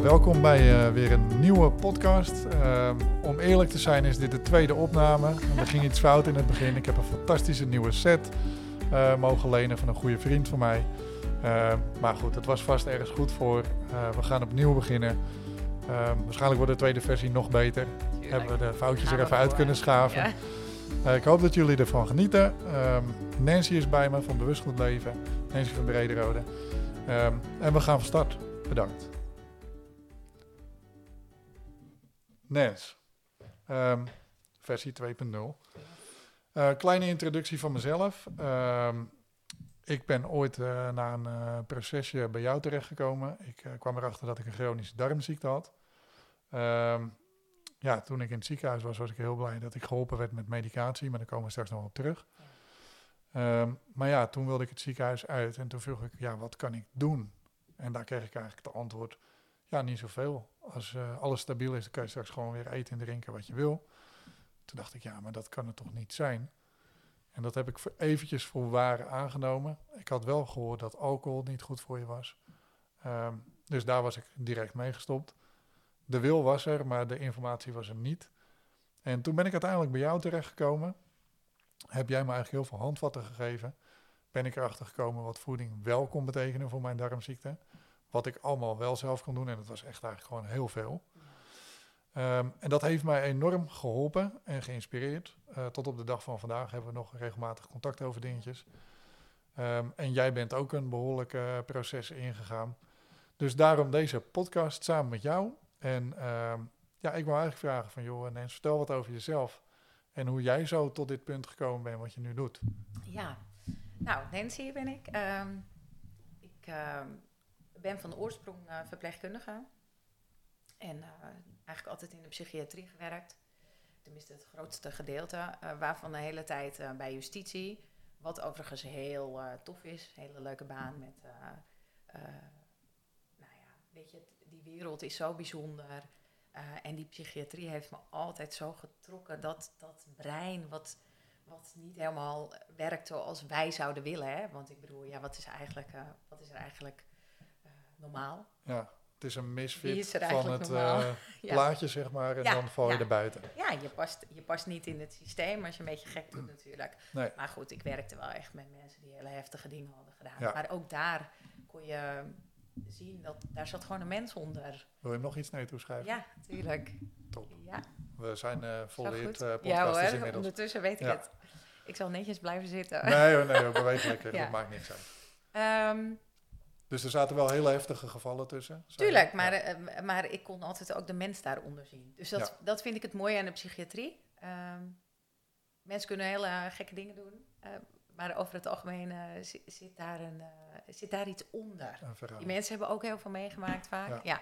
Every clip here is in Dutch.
Nou, welkom bij uh, weer een nieuwe podcast. Uh, om eerlijk te zijn is dit de tweede opname. er ging iets fout in het begin. Ik heb een fantastische nieuwe set uh, mogen lenen van een goede vriend van mij. maar goed, het was vast ergens goed voor. we gaan opnieuw beginnen. waarschijnlijk wordt de tweede versie nog beter. Tuurlijk. Hebben we de foutjes er even uit kunnen schaven. Ja. ik hoop dat jullie ervan genieten. Ehm, Nancy is bij me van Bewust Goed Leven. Nancy van Brederode. En we gaan van start. Bedankt. Nens, um, versie 2.0. Uh, kleine introductie van mezelf. Um, ik ben ooit uh, na een uh, procesje bij jou terechtgekomen. Ik kwam erachter dat ik een chronische darmziekte had. Um, ja, toen ik in het ziekenhuis was, was ik heel blij dat ik geholpen werd met medicatie, maar daar komen we straks nog op terug. Maar ja, toen wilde ik het ziekenhuis uit en toen vroeg ik, ja, wat kan ik doen? En daar kreeg ik eigenlijk het antwoord, ja, niet zoveel. Als uh, alles stabiel is, dan kan je straks gewoon weer eten en drinken wat je wil. Toen dacht ik, ja, maar dat kan het toch niet zijn? En dat heb ik eventjes voor waar aangenomen. Ik had wel gehoord dat alcohol niet goed voor je was. Um, dus daar was ik direct mee gestopt. De wil was er, maar de informatie was er niet. En toen ben ik uiteindelijk bij jou terechtgekomen. Heb jij me eigenlijk heel veel handvatten gegeven. Ben ik erachter gekomen wat voeding wel kon betekenen voor mijn darmziekte. Wat ik allemaal wel zelf kon doen. En dat was echt eigenlijk gewoon heel veel. Um, en dat heeft mij enorm geholpen en geïnspireerd. Uh, tot op de dag van vandaag hebben we nog regelmatig contact over dingetjes. Um, en jij bent ook een behoorlijk uh, proces ingegaan. Dus daarom deze podcast samen met jou. En um, ja, ik wil eigenlijk vragen van, joh, Nens, vertel wat over jezelf. En hoe jij zo tot dit punt gekomen bent, wat je nu doet. Ja, nou, Nancy ben ik. ik ben van oorsprong uh, verpleegkundige. En uh, eigenlijk altijd in de psychiatrie gewerkt. Tenminste, het grootste gedeelte. Uh, waarvan de hele tijd bij justitie. Wat overigens heel tof is. Hele leuke baan met... nou weet je, die wereld is zo bijzonder. en die psychiatrie heeft me altijd zo getrokken. Dat, dat brein wat, wat niet helemaal werkt zoals wij zouden willen. Hè? Want ik bedoel, ja, wat is, eigenlijk, wat is er eigenlijk normaal. Ja, het is een misfit van het uh, plaatje, zeg maar, en dan val je er buiten. Ja, je past, je past niet in het systeem als je een beetje gek doet natuurlijk. Nee. Maar goed, ik werkte wel echt met mensen die hele heftige dingen hadden gedaan. Maar ook daar kon je zien dat daar zat gewoon een mens onder. Wil je nog iets naar je toe schrijven? Ja, natuurlijk. Top. Ja. We zijn uh, volleerd uh, Ja hoor, inmiddels. ondertussen weet ik het. Ik zal netjes blijven zitten. Nee nee beweeg lekker. Dat maakt niks uit. Um, dus er zaten wel hele heftige gevallen tussen. Tuurlijk, maar, uh, maar ik kon altijd ook de mens daaronder zien. Dus dat, dat vind ik het mooie aan de psychiatrie. Uh, mensen kunnen hele gekke dingen doen. Uh, maar over het algemeen uh, zit, zit, daar een, zit daar iets onder. Die mensen hebben ook heel veel meegemaakt vaak. Ja.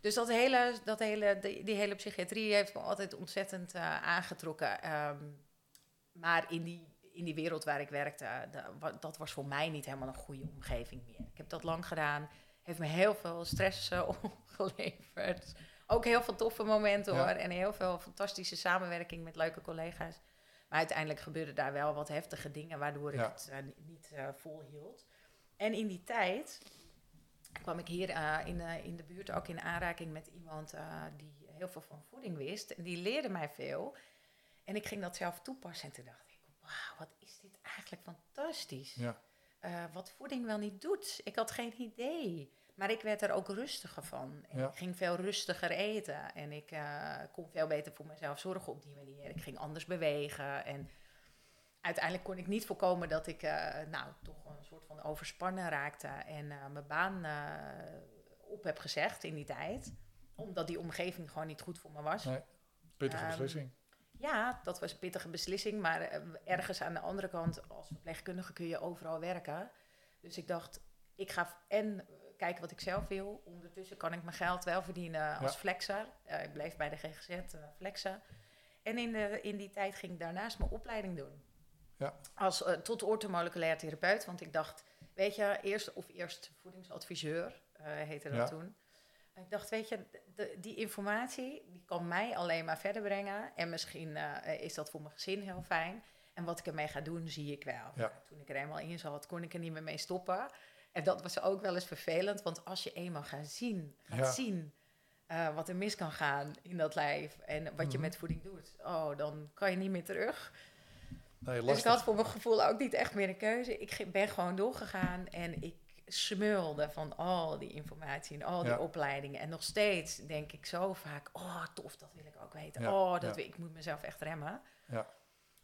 Dus dat hele, dat hele, die, die, hele psychiatrie heeft me altijd ontzettend aangetrokken. Um, maar in die in die wereld waar ik werkte, dat was voor mij niet helemaal een goede omgeving meer. Ik heb dat lang gedaan, heeft me heel veel stress uh, opgeleverd. Ook heel veel toffe momenten hoor. En heel veel fantastische samenwerking met leuke collega's. Maar uiteindelijk gebeurden daar wel wat heftige dingen, waardoor ik het uh, niet uh, volhield. En in die tijd kwam ik hier in, in de buurt ook in aanraking met iemand die heel veel van voeding wist. En die leerde mij veel. En ik ging dat zelf toepassen en toen dacht ik, wauw, wat is dit eigenlijk fantastisch. Ja. Uh, wat voeding wel niet doet. Ik had geen idee. Maar ik werd er ook rustiger van. En Ik ging veel rustiger eten. En ik uh, kon veel beter voor mezelf zorgen op die manier. Ik ging anders bewegen. En uiteindelijk kon ik niet voorkomen dat ik uh, nou, toch een soort van overspannen raakte. En mijn baan op heb gezegd in die tijd. Omdat die omgeving gewoon niet goed voor me was. Nee, pittige um, beslissing. Ja, dat was een pittige beslissing. Maar eh, ergens aan de andere kant, als verpleegkundige kun je overal werken. Dus ik dacht, ik ga en kijken wat ik zelf wil. Ondertussen kan ik mijn geld wel verdienen als flexer. Uh, ik bleef bij de GGZ uh, eh, flexen. En in, de, in die tijd ging ik daarnaast mijn opleiding doen. Ja. Als, uh, tot ortomoleculair therapeut. Want ik dacht, weet je, eerst of eerst voedingsadviseur heette dat toen. Ik dacht, weet je, de, die informatie die kan mij alleen maar verder brengen. En misschien uh, is dat voor mijn gezin heel fijn. En wat ik ermee ga doen, zie ik wel. Ja. Toen ik er eenmaal in zat, kon ik er niet meer mee stoppen. En dat was ook wel eens vervelend, want als je eenmaal gaat zien, gaat zien eh, wat er mis kan gaan in dat lijf en wat je Mhm. met voeding doet, oh, dan kan je niet meer terug. Nee, Dus ik had voor mijn gevoel ook niet echt meer een keuze. Ik ben gewoon doorgegaan en ik smulde van al die informatie en al die Ja. opleidingen. En nog steeds denk ik zo vaak, oh tof, dat wil ik ook weten. Ja, Oh, dat ja. ik moet mezelf echt remmen. Ja.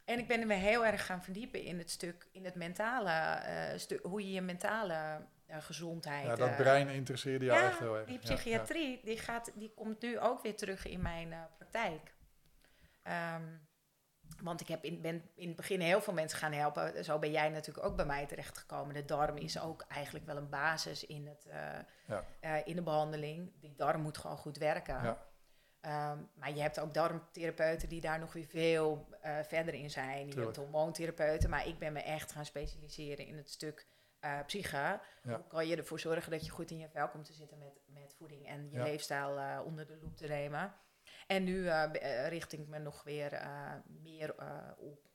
En ik ben me heel erg gaan verdiepen in het stuk, in het mentale eh, stuk, hoe je je mentale eh, gezondheid... Ja, dat eh, brein interesseerde jou echt heel erg. die psychiatrie, Die, gaat, die komt nu ook weer terug in mijn praktijk. Ehm, want ik heb in, ben in het begin heel veel mensen gaan helpen. Zo ben jij natuurlijk ook bij mij terechtgekomen. De darm is ook eigenlijk wel een basis in, het, eh, Ja. eh, in de behandeling. Die darm moet gewoon goed werken. Ja. Ehm, maar je hebt ook darmtherapeuten die daar nog weer veel eh, verder in zijn. Je hebt hormoontherapeuten. Maar ik ben me echt gaan specialiseren in het stuk psyche. Ja. Hoe kan je ervoor zorgen dat je goed in je vel komt te zitten met, met voeding en je leefstijl onder de loep te nemen. En nu eh, richt ik me nog weer eh, meer op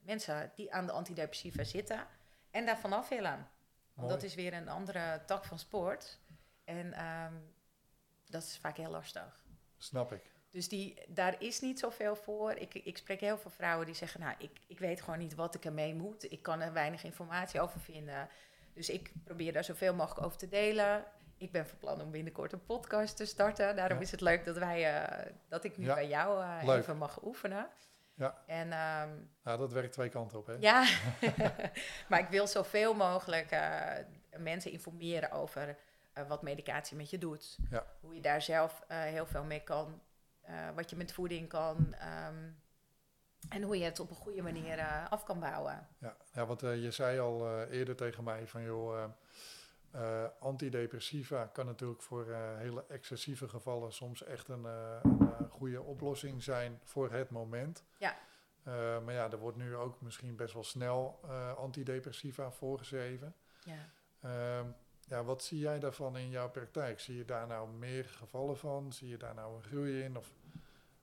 mensen die aan de antidepressiva zitten en daar vanaf willen. Want dat is weer een andere tak van sport. En ehm, dat is vaak heel lastig. Snap ik. Dus die, daar is niet zoveel voor. Ik, ik spreek heel veel vrouwen die zeggen, nou, ik, ik weet gewoon niet wat ik ermee moet. Ik kan er weinig informatie over vinden. Dus ik probeer daar zoveel mogelijk over te delen. Ik ben van plan om binnenkort een podcast te starten. Daarom Ja. is het leuk dat, wij, eh, dat ik nu Ja, bij jou eh, even mag oefenen. Ja. En ehm, Nou, dat werkt twee kanten op, hè? ja, maar ik wil zoveel mogelijk eh, mensen informeren over wat medicatie met je doet. Ja. Hoe je daar zelf heel veel mee kan. wat je met voeding kan. ehm, en hoe je het op een goede manier af kan bouwen. Ja, ja want je zei al eerder tegen mij van joh, eh, antidepressiva kan natuurlijk voor eh, hele excessieve gevallen soms echt een, een eh, goede oplossing zijn voor het moment. Ja. Maar ja, er wordt nu ook misschien best wel snel antidepressiva voorgeschreven. Ja. Ehm, ja, wat zie jij daarvan in jouw praktijk? Zie je daar nou meer gevallen van? Zie je daar nou een groei in? Of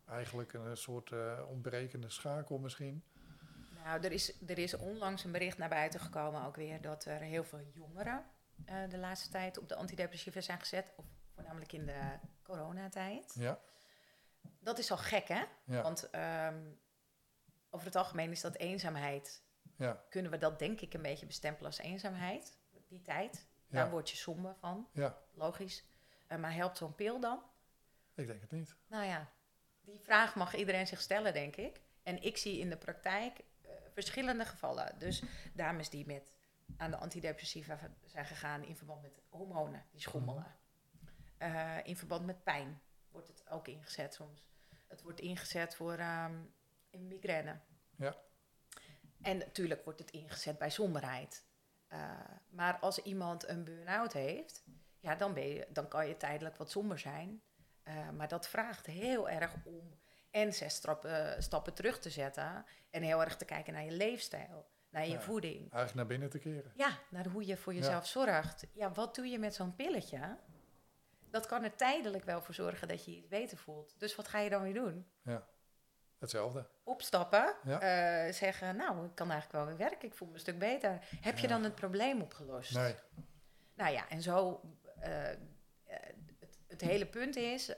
eigenlijk een soort ontbrekende schakel misschien? Nou, er is, er is onlangs een bericht naar buiten gekomen ook weer dat er heel veel jongeren eh, de laatste tijd op de antidepressiva zijn gezet. Of voornamelijk in de coronatijd. Ja, Dat is al gek, hè? ja, Want ehm, over het algemeen is dat eenzaamheid. ja, Kunnen we dat denk ik een beetje bestempelen als eenzaamheid? Die tijd. Ja. Daar word je somber van, ja. logisch. Eh, maar helpt zo'n pil dan? Ik denk het niet. Nou ja, die vraag mag iedereen zich stellen, denk ik. En ik zie in de praktijk eh, verschillende gevallen. Dus dames die met aan de antidepressiva zijn gegaan in verband met hormonen die schommelen. Eh, in verband met pijn wordt het ook ingezet soms. Het wordt ingezet voor ehm, een migraine. Ja. En natuurlijk wordt het ingezet bij somberheid. Eh, maar als iemand een burn-out heeft, ja, dan, ben je, dan kan je tijdelijk wat somber zijn. Eh, maar dat vraagt heel erg om en zes stappen, stappen terug te zetten. En heel erg te kijken naar je leefstijl, naar je Ja. voeding. Eigenlijk naar binnen te keren. Ja, naar hoe je voor Ja. jezelf zorgt. Ja, wat doe je met zo'n pilletje? Dat kan er tijdelijk wel voor zorgen dat je je beter voelt. Dus wat ga je dan weer doen? Hetzelfde. Opstappen, Ja. eh, zeggen, nou, ik kan eigenlijk wel weer werken, ik voel me een stuk beter. Heb je Ja. dan het probleem opgelost? Nee. Nou ja, en zo, eh, eh, het, het hele punt is,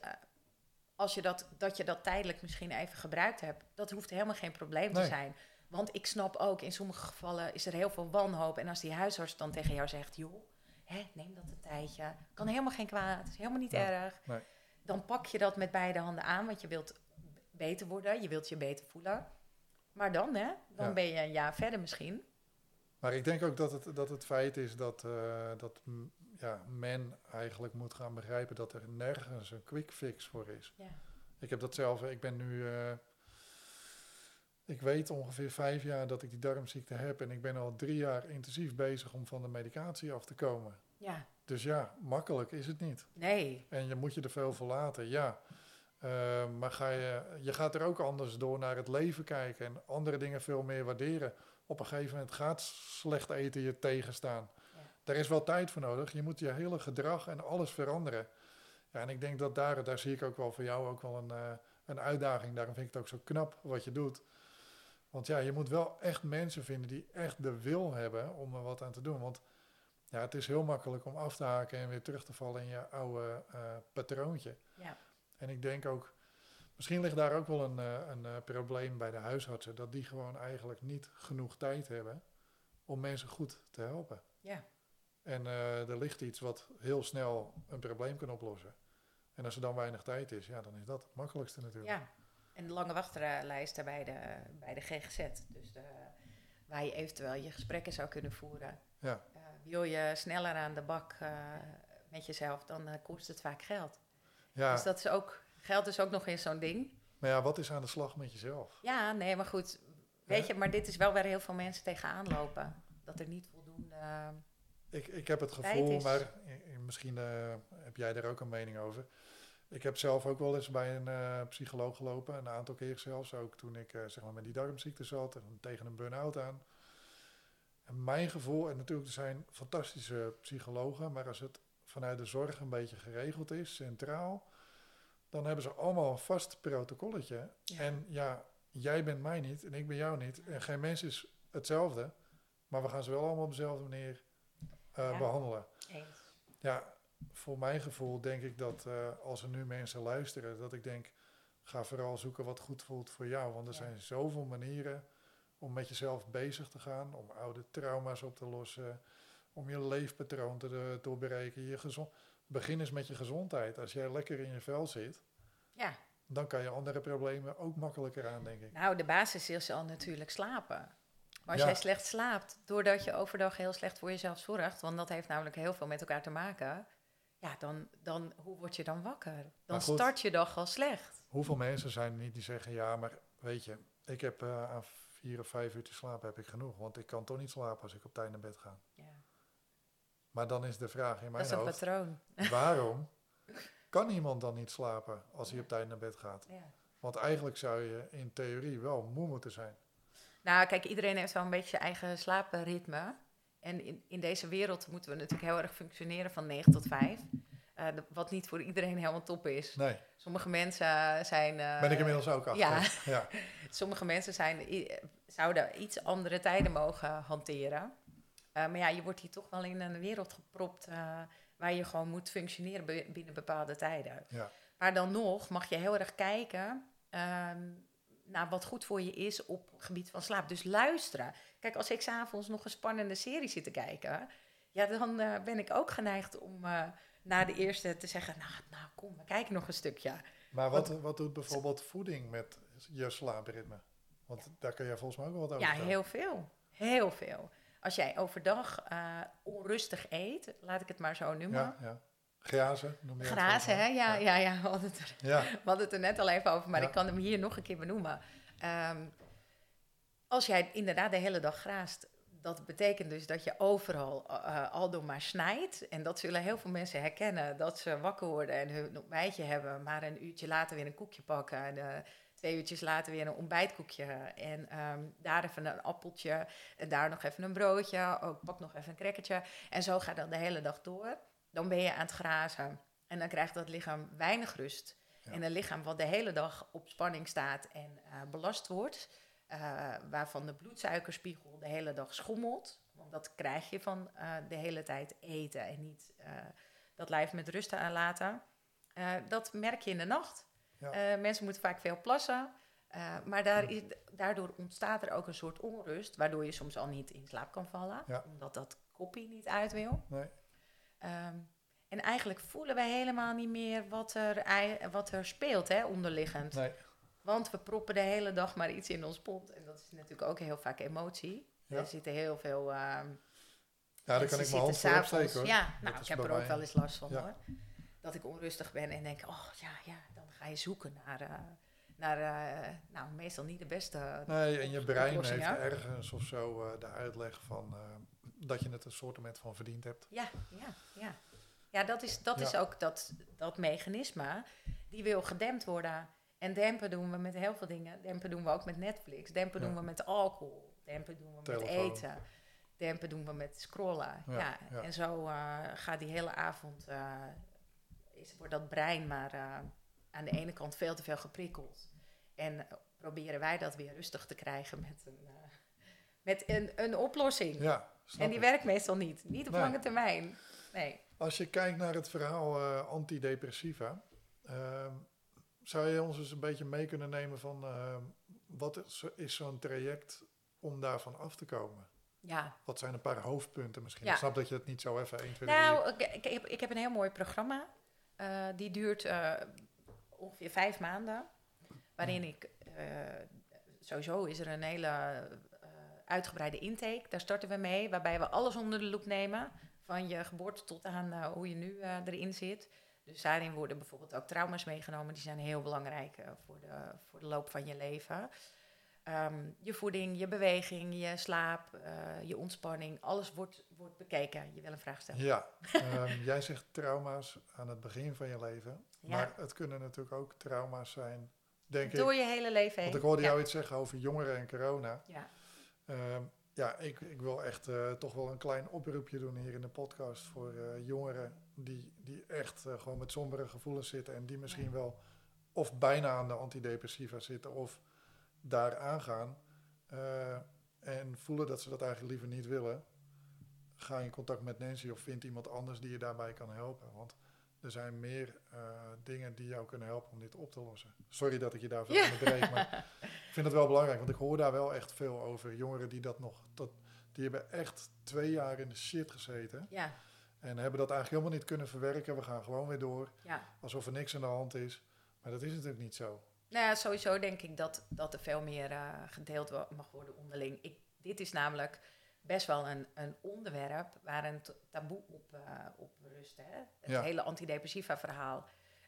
als je dat, dat je dat tijdelijk misschien even gebruikt hebt, dat hoeft helemaal geen probleem te zijn. Want ik snap ook, in sommige gevallen is er heel veel wanhoop. En als die huisarts dan tegen jou zegt, joh, hè, neem dat een tijdje, kan helemaal geen kwaad, is helemaal niet Ja, erg. nee. Dan pak je dat met beide handen aan, want je wilt beter worden, je wilt je beter voelen. Maar dan, hè, dan Ja. ben je een jaar verder misschien. Maar ik denk ook dat het, dat het feit is dat, eh, dat ja, men eigenlijk moet gaan begrijpen dat er nergens een quick fix voor is. Ja. Ik heb dat zelf, ik ben nu, eh, ik weet ongeveer vijf jaar dat ik die darmziekte heb en ik ben al drie jaar intensief bezig om van de medicatie af te komen. Ja, Dus ja, makkelijk is het niet. nee, En je moet je er veel voor laten, ja. Eh, maar ga je, je gaat er ook anders door naar het leven kijken en andere dingen veel meer waarderen. Op een gegeven moment gaat slecht eten je tegenstaan. Ja. Daar is wel tijd voor nodig. Je moet je hele gedrag en alles veranderen. Ja, en ik denk dat daar, daar zie ik ook wel voor jou ook wel een, eh, een uitdaging. Daarom vind ik het ook zo knap wat je doet. Want ja, je moet wel echt mensen vinden die echt de wil hebben om er wat aan te doen. Want ja, het is heel makkelijk om af te haken en weer terug te vallen in je oude eh, patroontje. Ja. En ik denk ook, misschien ligt daar ook wel een, eh, een eh, probleem bij de huisartsen, dat die gewoon eigenlijk niet genoeg tijd hebben om mensen goed te helpen. Ja. En er ligt iets wat heel snel een probleem kan oplossen. En als er dan weinig tijd is, ja, dan is dat het makkelijkste natuurlijk. Ja, en de lange wachtlijsten bij de, bij de GGZ. Dus de, waar je eventueel je gesprekken zou kunnen voeren. Ja. Uh, wil je sneller aan de bak uh, met jezelf, dan uh, kost het vaak geld. Ja. Dus dat is ook, geld is ook nog eens zo'n ding. Maar ja, wat is aan de slag met jezelf? Ja, nee, maar goed. Weet je, maar dit is wel waar heel veel mensen tegenaan lopen. Dat er niet voldoende... Ik, ik heb het gevoel, maar misschien heb jij daar ook een mening over. Ik heb zelf ook wel eens bij een uh, psycholoog gelopen, een aantal keer zelfs, ook toen ik uh, zeg maar met die darmziekte zat en tegen een burn-out aan. En mijn gevoel, en natuurlijk er zijn fantastische psychologen, maar als het vanuit de zorg een beetje geregeld is, centraal, dan hebben ze allemaal een vast protocolletje. Ja. En ja, jij bent mij niet en ik ben jou niet. En geen mens is hetzelfde, maar we gaan ze wel allemaal op dezelfde manier uh, ja. behandelen. Eens. Ja, voor mijn gevoel denk ik dat uh, als er nu mensen luisteren, dat ik denk, ga vooral zoeken wat goed voelt voor jou. Want er ja. zijn zoveel manieren om met jezelf bezig te gaan, om oude trauma's op te lossen, om je leefpatroon te doorbreken. Je gezond, begin eens met je gezondheid. Als jij lekker in je vel zit, ja. dan kan je andere problemen ook makkelijker aan, denk ik. Nou, de basis is al natuurlijk slapen. Maar als ja. jij slecht slaapt, doordat je overdag heel slecht voor jezelf zorgt, want dat heeft namelijk heel veel met elkaar te maken, ja, dan, dan hoe word je dan wakker? Dan goed, start je dag al slecht. Hoeveel mensen zijn er niet die zeggen, ja, maar weet je, ik heb uh, aan vier of vijf uur te slapen heb ik genoeg, want ik kan toch niet slapen als ik op tijd naar bed ga. Ja. Maar dan is de vraag in mijn Dat is een hoofd, patroon. waarom kan iemand dan niet slapen als hij op tijd naar bed gaat? Ja. Want eigenlijk zou je in theorie wel moe moeten zijn. Nou, kijk, iedereen heeft wel een beetje zijn eigen slaapritme. En in, in deze wereld moeten we natuurlijk heel erg functioneren van 9 tot 5. Uh, de, wat niet voor iedereen helemaal top is. Nee. Sommige mensen zijn. Uh, ben ik inmiddels ook achter. Ja. ja. Sommige mensen zijn, zouden iets andere tijden mogen hanteren. Uh, maar ja, je wordt hier toch wel in een wereld gepropt waar je gewoon moet functioneren binnen bepaalde tijden. Ja. Maar dan nog mag je heel erg kijken ehm, naar wat goed voor je is op het gebied van slaap. Dus luisteren. Kijk, als ik s'avonds nog een spannende serie zit te kijken, ja, dan uh, ben ik ook geneigd om uh, na de eerste te zeggen, nou, nou kom, we kijken nog een stukje. Maar wat, wat, wat doet bijvoorbeeld voeding met je slaapritme? Want daar kun je volgens mij ook wel wat over Ja, vertellen. heel veel. Heel veel. Als jij overdag uh, onrustig eet, laat ik het maar zo noemen. Ja, ja. Grazen noem je Grazen, hè? Ja, ja, ja. We, hadden het er, ja. we hadden het er net al even over, maar Ja. ik kan hem hier nog een keer benoemen. Um, als jij inderdaad de hele dag graast, dat betekent dus dat je overal uh, al door maar snijdt. En dat zullen heel veel mensen herkennen, dat ze wakker worden en hun ontbijtje hebben, maar een uurtje later weer een koekje pakken. En, uh, twee uurtjes later weer een ontbijtkoekje. En um, daar even een appeltje. En daar nog even een broodje. Ook pak nog even een crackertje. En zo gaat dat de hele dag door. Dan ben je aan het grazen. En dan krijgt dat lichaam weinig rust. Ja. En een lichaam wat de hele dag op spanning staat en uh, belast wordt. Uh, waarvan de bloedsuikerspiegel de hele dag schommelt. Want dat krijg je van uh, de hele tijd eten en niet dat lijf met rust aanlaten. dat merk je in de nacht. Ja. Mensen moeten vaak veel plassen. Maar daar is, daardoor ontstaat er ook een soort onrust, waardoor je soms al niet in slaap kan vallen, ja. omdat dat koppie niet uit wil. Nee. Um, en eigenlijk voelen wij helemaal niet meer wat er, wat er speelt, hè, onderliggend. Nee. Want we proppen de hele dag maar iets in ons pond. En dat is natuurlijk ook heel vaak emotie. Ja. Er zitten heel veel. Uh, ja, daar kan ik mijn hand voor opsteken hoor. Ja, nou, ik heb er ook wel eens last van ja. hoor. Dat ik onrustig ben en denk, oh ja, ja, dan ga je zoeken naar, uh, naar uh, nou, meestal niet de beste. Nee, en je brein heeft ergens of zo uh, de uitleg van dat je het een soort van verdiend hebt. Ja, ja, ja. Ja, dat is, dat ja. is ook dat, dat mechanisme. Die wil gedempt worden. En dempen doen we met heel veel dingen. Dempen doen we ook met Netflix. Dempen ja. doen we met alcohol. Dempen doen we Telefoon. met eten. Dempen doen we met scrollen. Ja, ja. En zo gaat die hele avond is, wordt dat brein maar uh, aan de ene kant veel te veel geprikkeld. En proberen wij dat weer rustig te krijgen met een, met een, een oplossing. Ja, en die ik. werkt meestal niet. Niet op Nee. lange termijn. Nee. Als je kijkt naar het verhaal eh, antidepressiva, ehm, zou je ons eens een beetje mee kunnen nemen van ehm, wat is, is zo'n traject om daarvan af te komen? Ja. Wat zijn een paar hoofdpunten misschien? Ja. Ik snap dat je het niet zo even 1, 2, Nou, ik, ik, heb, ik heb een heel mooi programma. Eh, die duurt eh, ongeveer vijf maanden. Waarin ik, eh, sowieso is er een hele eh, uitgebreide intake. Daar starten we mee, waarbij we alles onder de loep nemen. Van je geboorte tot aan eh, hoe je nu eh, erin zit. Dus daarin worden bijvoorbeeld ook trauma's meegenomen. Die zijn heel belangrijk eh, voor, de, voor de loop van je leven. Ehm, je voeding, je beweging, je slaap, eh, je ontspanning. Alles wordt, wordt bekeken. Je wil een vraag stellen. Ja, ehm, jij zegt trauma's aan het begin van je leven. Ja. Maar het kunnen natuurlijk ook trauma's zijn, denk Door ik. je hele leven heen. Want ik hoorde ja. jou iets zeggen over jongeren en corona. Ja. Ehm, ja, ik, ik wil echt eh, toch wel een klein oproepje doen hier in de podcast voor jongeren die, die echt eh, gewoon met sombere gevoelens zitten en die misschien Ja. wel of bijna aan de antidepressiva zitten of daar aangaan eh, en voelen dat ze dat eigenlijk liever niet willen. Ga in contact met Nancy of vind iemand anders die je daarbij kan helpen. Want er zijn meer eh, dingen die jou kunnen helpen om dit op te lossen. Sorry dat ik je daarvoor Ja. onderbreek, maar ik vind het wel belangrijk, want ik hoor daar wel echt veel over. Jongeren die dat nog, dat, die hebben echt twee jaar in de shit gezeten. Ja, En hebben dat eigenlijk helemaal niet kunnen verwerken. We gaan gewoon weer door, ja. alsof er niks aan de hand is. Maar dat is natuurlijk niet zo. Nou ja, sowieso denk ik dat, dat er veel meer eh, gedeeld mag worden onderling. Ik, dit is namelijk best wel een, een onderwerp waar een taboe op, eh, op rust. Hè? Het Ja. hele antidepressiva verhaal.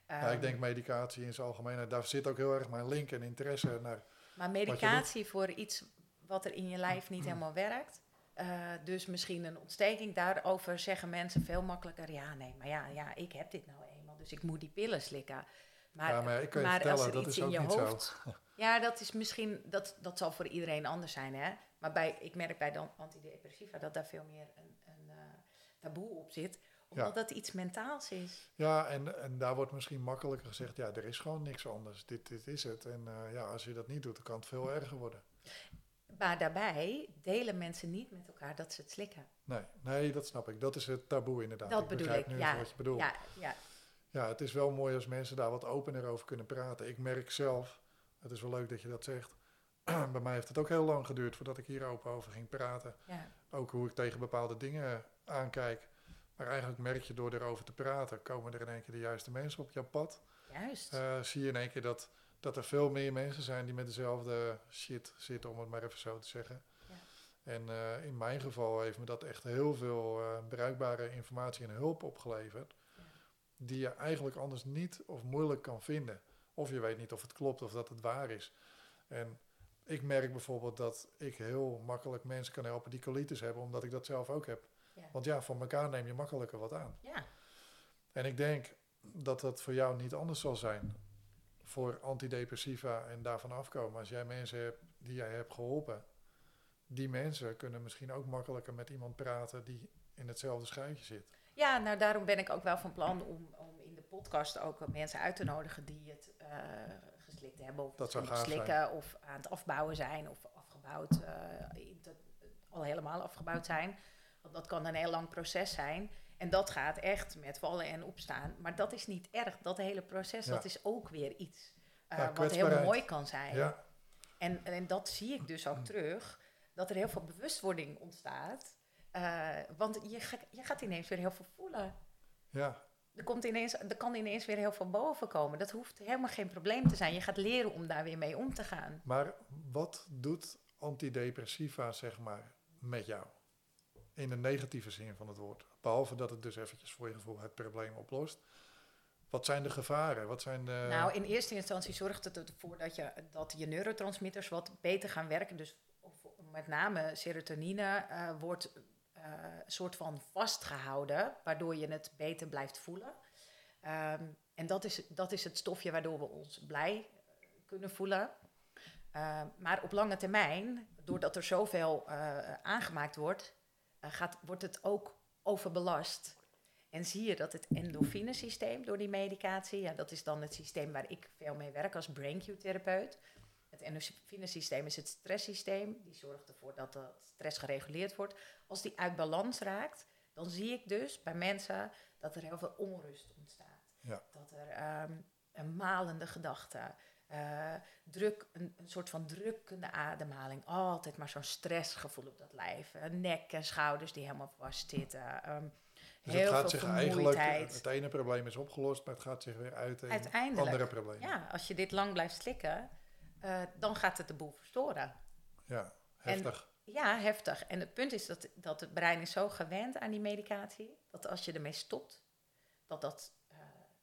ja, Ehm, ik denk medicatie in zijn algemeenheid, daar zit ook heel erg mijn link en interesse naar. Maar medicatie voor iets wat er in je lijf niet helemaal werkt. Eh, dus misschien een ontsteking. Daarover zeggen mensen veel makkelijker. Ja, nee, maar ja, ja, ik heb dit nou eenmaal. Dus ik moet die pillen slikken. Maar, ja, maar ik kan je maar als er dat iets is in ook je niet hoofd. zo. Ja, dat is misschien, dat, dat zal voor iedereen anders zijn, hè. Maar bij, ik merk bij de antidepressiva dat daar veel meer een, een eh, taboe op zit. Omdat Ja. dat iets mentaals is. Ja, en, en daar wordt misschien makkelijker gezegd, ja, er is gewoon niks anders. Dit, dit is het. En eh, ja, als je dat niet doet, dan kan het veel erger worden. Maar daarbij delen mensen niet met elkaar dat ze het slikken. Nee, nee, dat snap ik. Dat is het taboe inderdaad. dat ik bedoel begrijp ik, nu ja. wat je bedoelt. Ja, ja, Ja, het is wel mooi als mensen daar wat opener over kunnen praten. Ik merk zelf, het is wel leuk dat je dat zegt. Bij mij heeft het ook heel lang geduurd voordat ik hier open over ging praten. ja. Ook hoe ik tegen bepaalde dingen aankijk. Maar eigenlijk merk je door erover te praten, komen er in één keer de juiste mensen op jouw pad. juist. Eh, zie je in één keer dat, dat er veel meer mensen zijn die met dezelfde shit zitten, om het maar even zo te zeggen. Ja. En eh, in mijn geval heeft me dat echt heel veel eh, bruikbare informatie en hulp opgeleverd. Ja. Die je eigenlijk anders niet of moeilijk kan vinden. Of je weet niet of het klopt of dat het waar is. En ik merk bijvoorbeeld dat ik heel makkelijk mensen kan helpen die colitis hebben, omdat ik dat zelf ook heb. Ja. Want ja, van elkaar neem je makkelijker wat aan. ja. En ik denk dat dat voor jou niet anders zal zijn. Voor antidepressiva en daarvan afkomen. Als jij mensen hebt die jij hebt geholpen, die mensen kunnen misschien ook makkelijker met iemand praten die in hetzelfde schuitje zit. Ja, nou daarom ben ik ook wel van plan om, om in de podcast ook mensen uit te nodigen die het eh, geslikt hebben. Of Dat slikken of aan het afbouwen zijn of afgebouwd, eh, al helemaal afgebouwd zijn. Want dat kan een heel lang proces zijn. En dat gaat echt met vallen en opstaan. Maar dat is niet erg. Dat hele proces, Ja. dat is ook weer iets eh, wat heel mooi kan zijn. Ja, En, en dat zie ik dus ook terug, dat er heel veel bewustwording ontstaat. Eh, want je, ga- je gaat ineens weer heel veel voelen. ja, Er, komt ineens, er kan ineens weer heel veel boven komen. Dat hoeft helemaal geen probleem te zijn. Je gaat leren om daar weer mee om te gaan. maar wat doet antidepressiva, zeg maar, met jou? In de negatieve zin van het woord. Behalve dat het dus eventjes voor je gevoel het probleem oplost. Wat zijn de gevaren? Wat zijn de... Nou, in eerste instantie zorgt het ervoor dat je, dat je neurotransmitters wat beter gaan werken. Dus met name serotonine eh, wordt eh, een soort van vastgehouden, waardoor je het beter blijft voelen. Ehm, en dat is, dat is het stofje waardoor we ons blij eh, kunnen voelen. Ehm, maar op lange termijn, doordat er zoveel eh, aangemaakt wordt, eh, gaat, wordt het ook overbelast. En zie je dat het endorfinesysteem door die medicatie, ja, dat is dan het systeem waar ik veel mee werk als BrainQ-therapeut. Het endorfinesysteem is het stresssysteem. Die zorgt ervoor dat de stress gereguleerd wordt. Als die uit balans raakt, dan zie ik dus bij mensen dat er heel veel onrust ontstaat. Ja. Dat er ehm, een malende gedachte. Uh, druk, een, een, soort van drukkende ademhaling. Altijd maar zo'n stressgevoel op dat lijf. nek en schouders die helemaal vastzitten. Um, dus heel het gaat zich eigenlijk, het ene probleem is opgelost, maar het gaat zich weer uit in andere problemen. Ja, als je dit lang blijft slikken, uh, dan gaat het de boel verstoren. Ja, heftig. ja, heftig. En het punt is dat, dat het brein is zo gewend aan die medicatie, dat als je ermee stopt, dat dat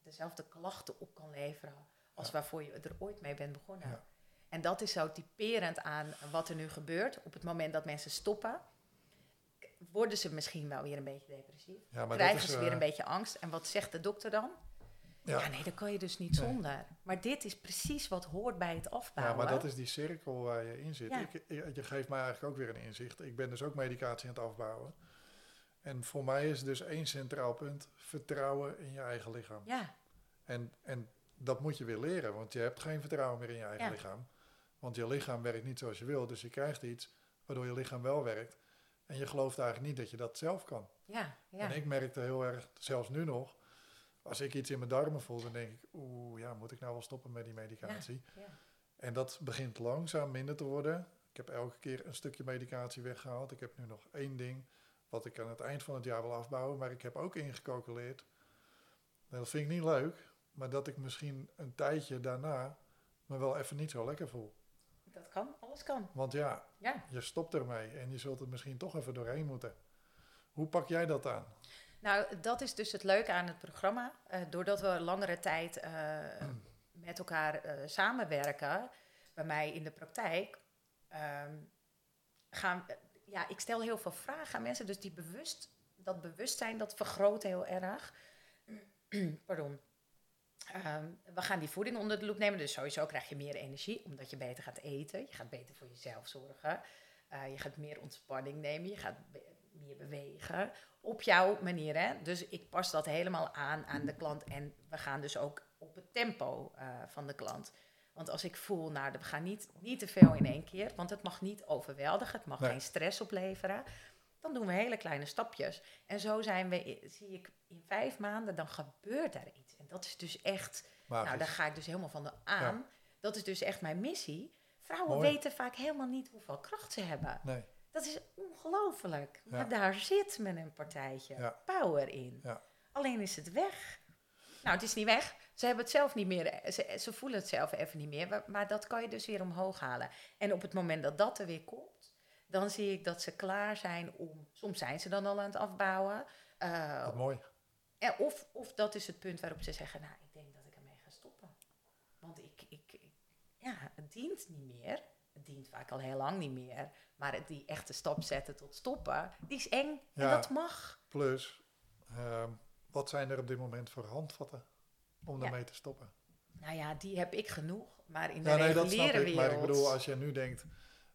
dezelfde klachten op kan leveren als waarvoor je er ooit mee bent begonnen. En dat is zo typerend aan wat er nu gebeurt. Op het moment dat mensen stoppen, worden ze misschien wel weer een beetje depressief. Ja, krijgen ze weer een eh, beetje angst. En wat zegt de dokter dan? Ja. ja, nee, dat kan je dus niet zonder. Maar dit is precies wat hoort bij het afbouwen. Ja, maar dat is die cirkel waar je in zit. Ik, je geeft mij eigenlijk ook weer een inzicht. Ik ben dus ook medicatie aan het afbouwen. En voor mij is dus één centraal punt vertrouwen in je eigen lichaam. Ja. En, en dat moet je weer leren, want je hebt geen vertrouwen meer in je eigen lichaam. Want je lichaam werkt niet zoals je wil, dus je krijgt iets waardoor je lichaam wel werkt. En je gelooft eigenlijk niet dat je dat zelf kan. Ja, ja. En ik merkte heel erg, zelfs nu nog, als ik iets in mijn darmen voel, dan denk ik, oeh, ja, moet ik nou wel stoppen met die medicatie? Ja, ja. En dat begint langzaam minder te worden. Ik heb elke keer een stukje medicatie weggehaald. Ik heb nu nog één ding wat ik aan het eind van het jaar wil afbouwen, maar ik heb ook ingecalculeerd. Dat vind ik niet leuk, maar dat ik misschien een tijdje daarna me wel even niet zo lekker voel. Dat kan, alles kan. Want ja, ja, je stopt ermee en je zult er misschien toch even doorheen moeten. Hoe pak jij dat aan? Nou, dat is dus het leuke aan het programma. Uh, doordat we langere tijd uh, met elkaar uh, samenwerken, bij mij in de praktijk, um, gaan, ja, ik stel heel veel vragen aan mensen, dus die bewust, dat bewustzijn, dat vergroot heel erg. Pardon. Ehm, we gaan die voeding onder de loep nemen. Dus sowieso krijg je meer energie, omdat je beter gaat eten. Je gaat beter voor jezelf zorgen. Uh, je gaat meer ontspanning nemen. Je gaat meer bewegen. Op jouw manier. Hè? Dus ik pas dat helemaal aan aan de klant. En we gaan dus ook op het tempo uh, van de klant. Want als ik voel, nou, we gaan niet, niet te veel in één keer. Want het mag niet overweldigen. Het mag geen stress opleveren. Dan doen we hele kleine stapjes. En zo zijn we, zie ik, in vijf maanden, dan gebeurt er iets. En dat is dus echt, nou, daar ga ik dus helemaal van aan. Dat is dus echt mijn missie. Vrouwen weten vaak helemaal niet hoeveel kracht ze hebben. Nee. Dat is ongelooflijk. Maar daar zit men een partijtje power in. Alleen is het weg. Nou, het is niet weg. Ze hebben het zelf niet meer. Ze, ze voelen het zelf even niet meer. Maar dat kan je dus weer omhoog halen. En op het moment dat dat er weer komt, dan zie ik dat ze klaar zijn om. Soms zijn ze dan al aan het afbouwen. Uh, Wat mooi. Of, of dat is het punt waarop ze zeggen: Nou, ik denk dat ik ermee ga stoppen. Want ik, ik, ja, het dient niet meer. Het dient vaak al heel lang niet meer. Maar die echte stap zetten tot stoppen, die is eng. en dat mag. Plus, uh, wat zijn er op dit moment voor handvatten om daarmee te stoppen? Nou ja, die heb ik genoeg. Maar in de ja, nee, dat snap ik, wereld... Maar ik bedoel, als je nu denkt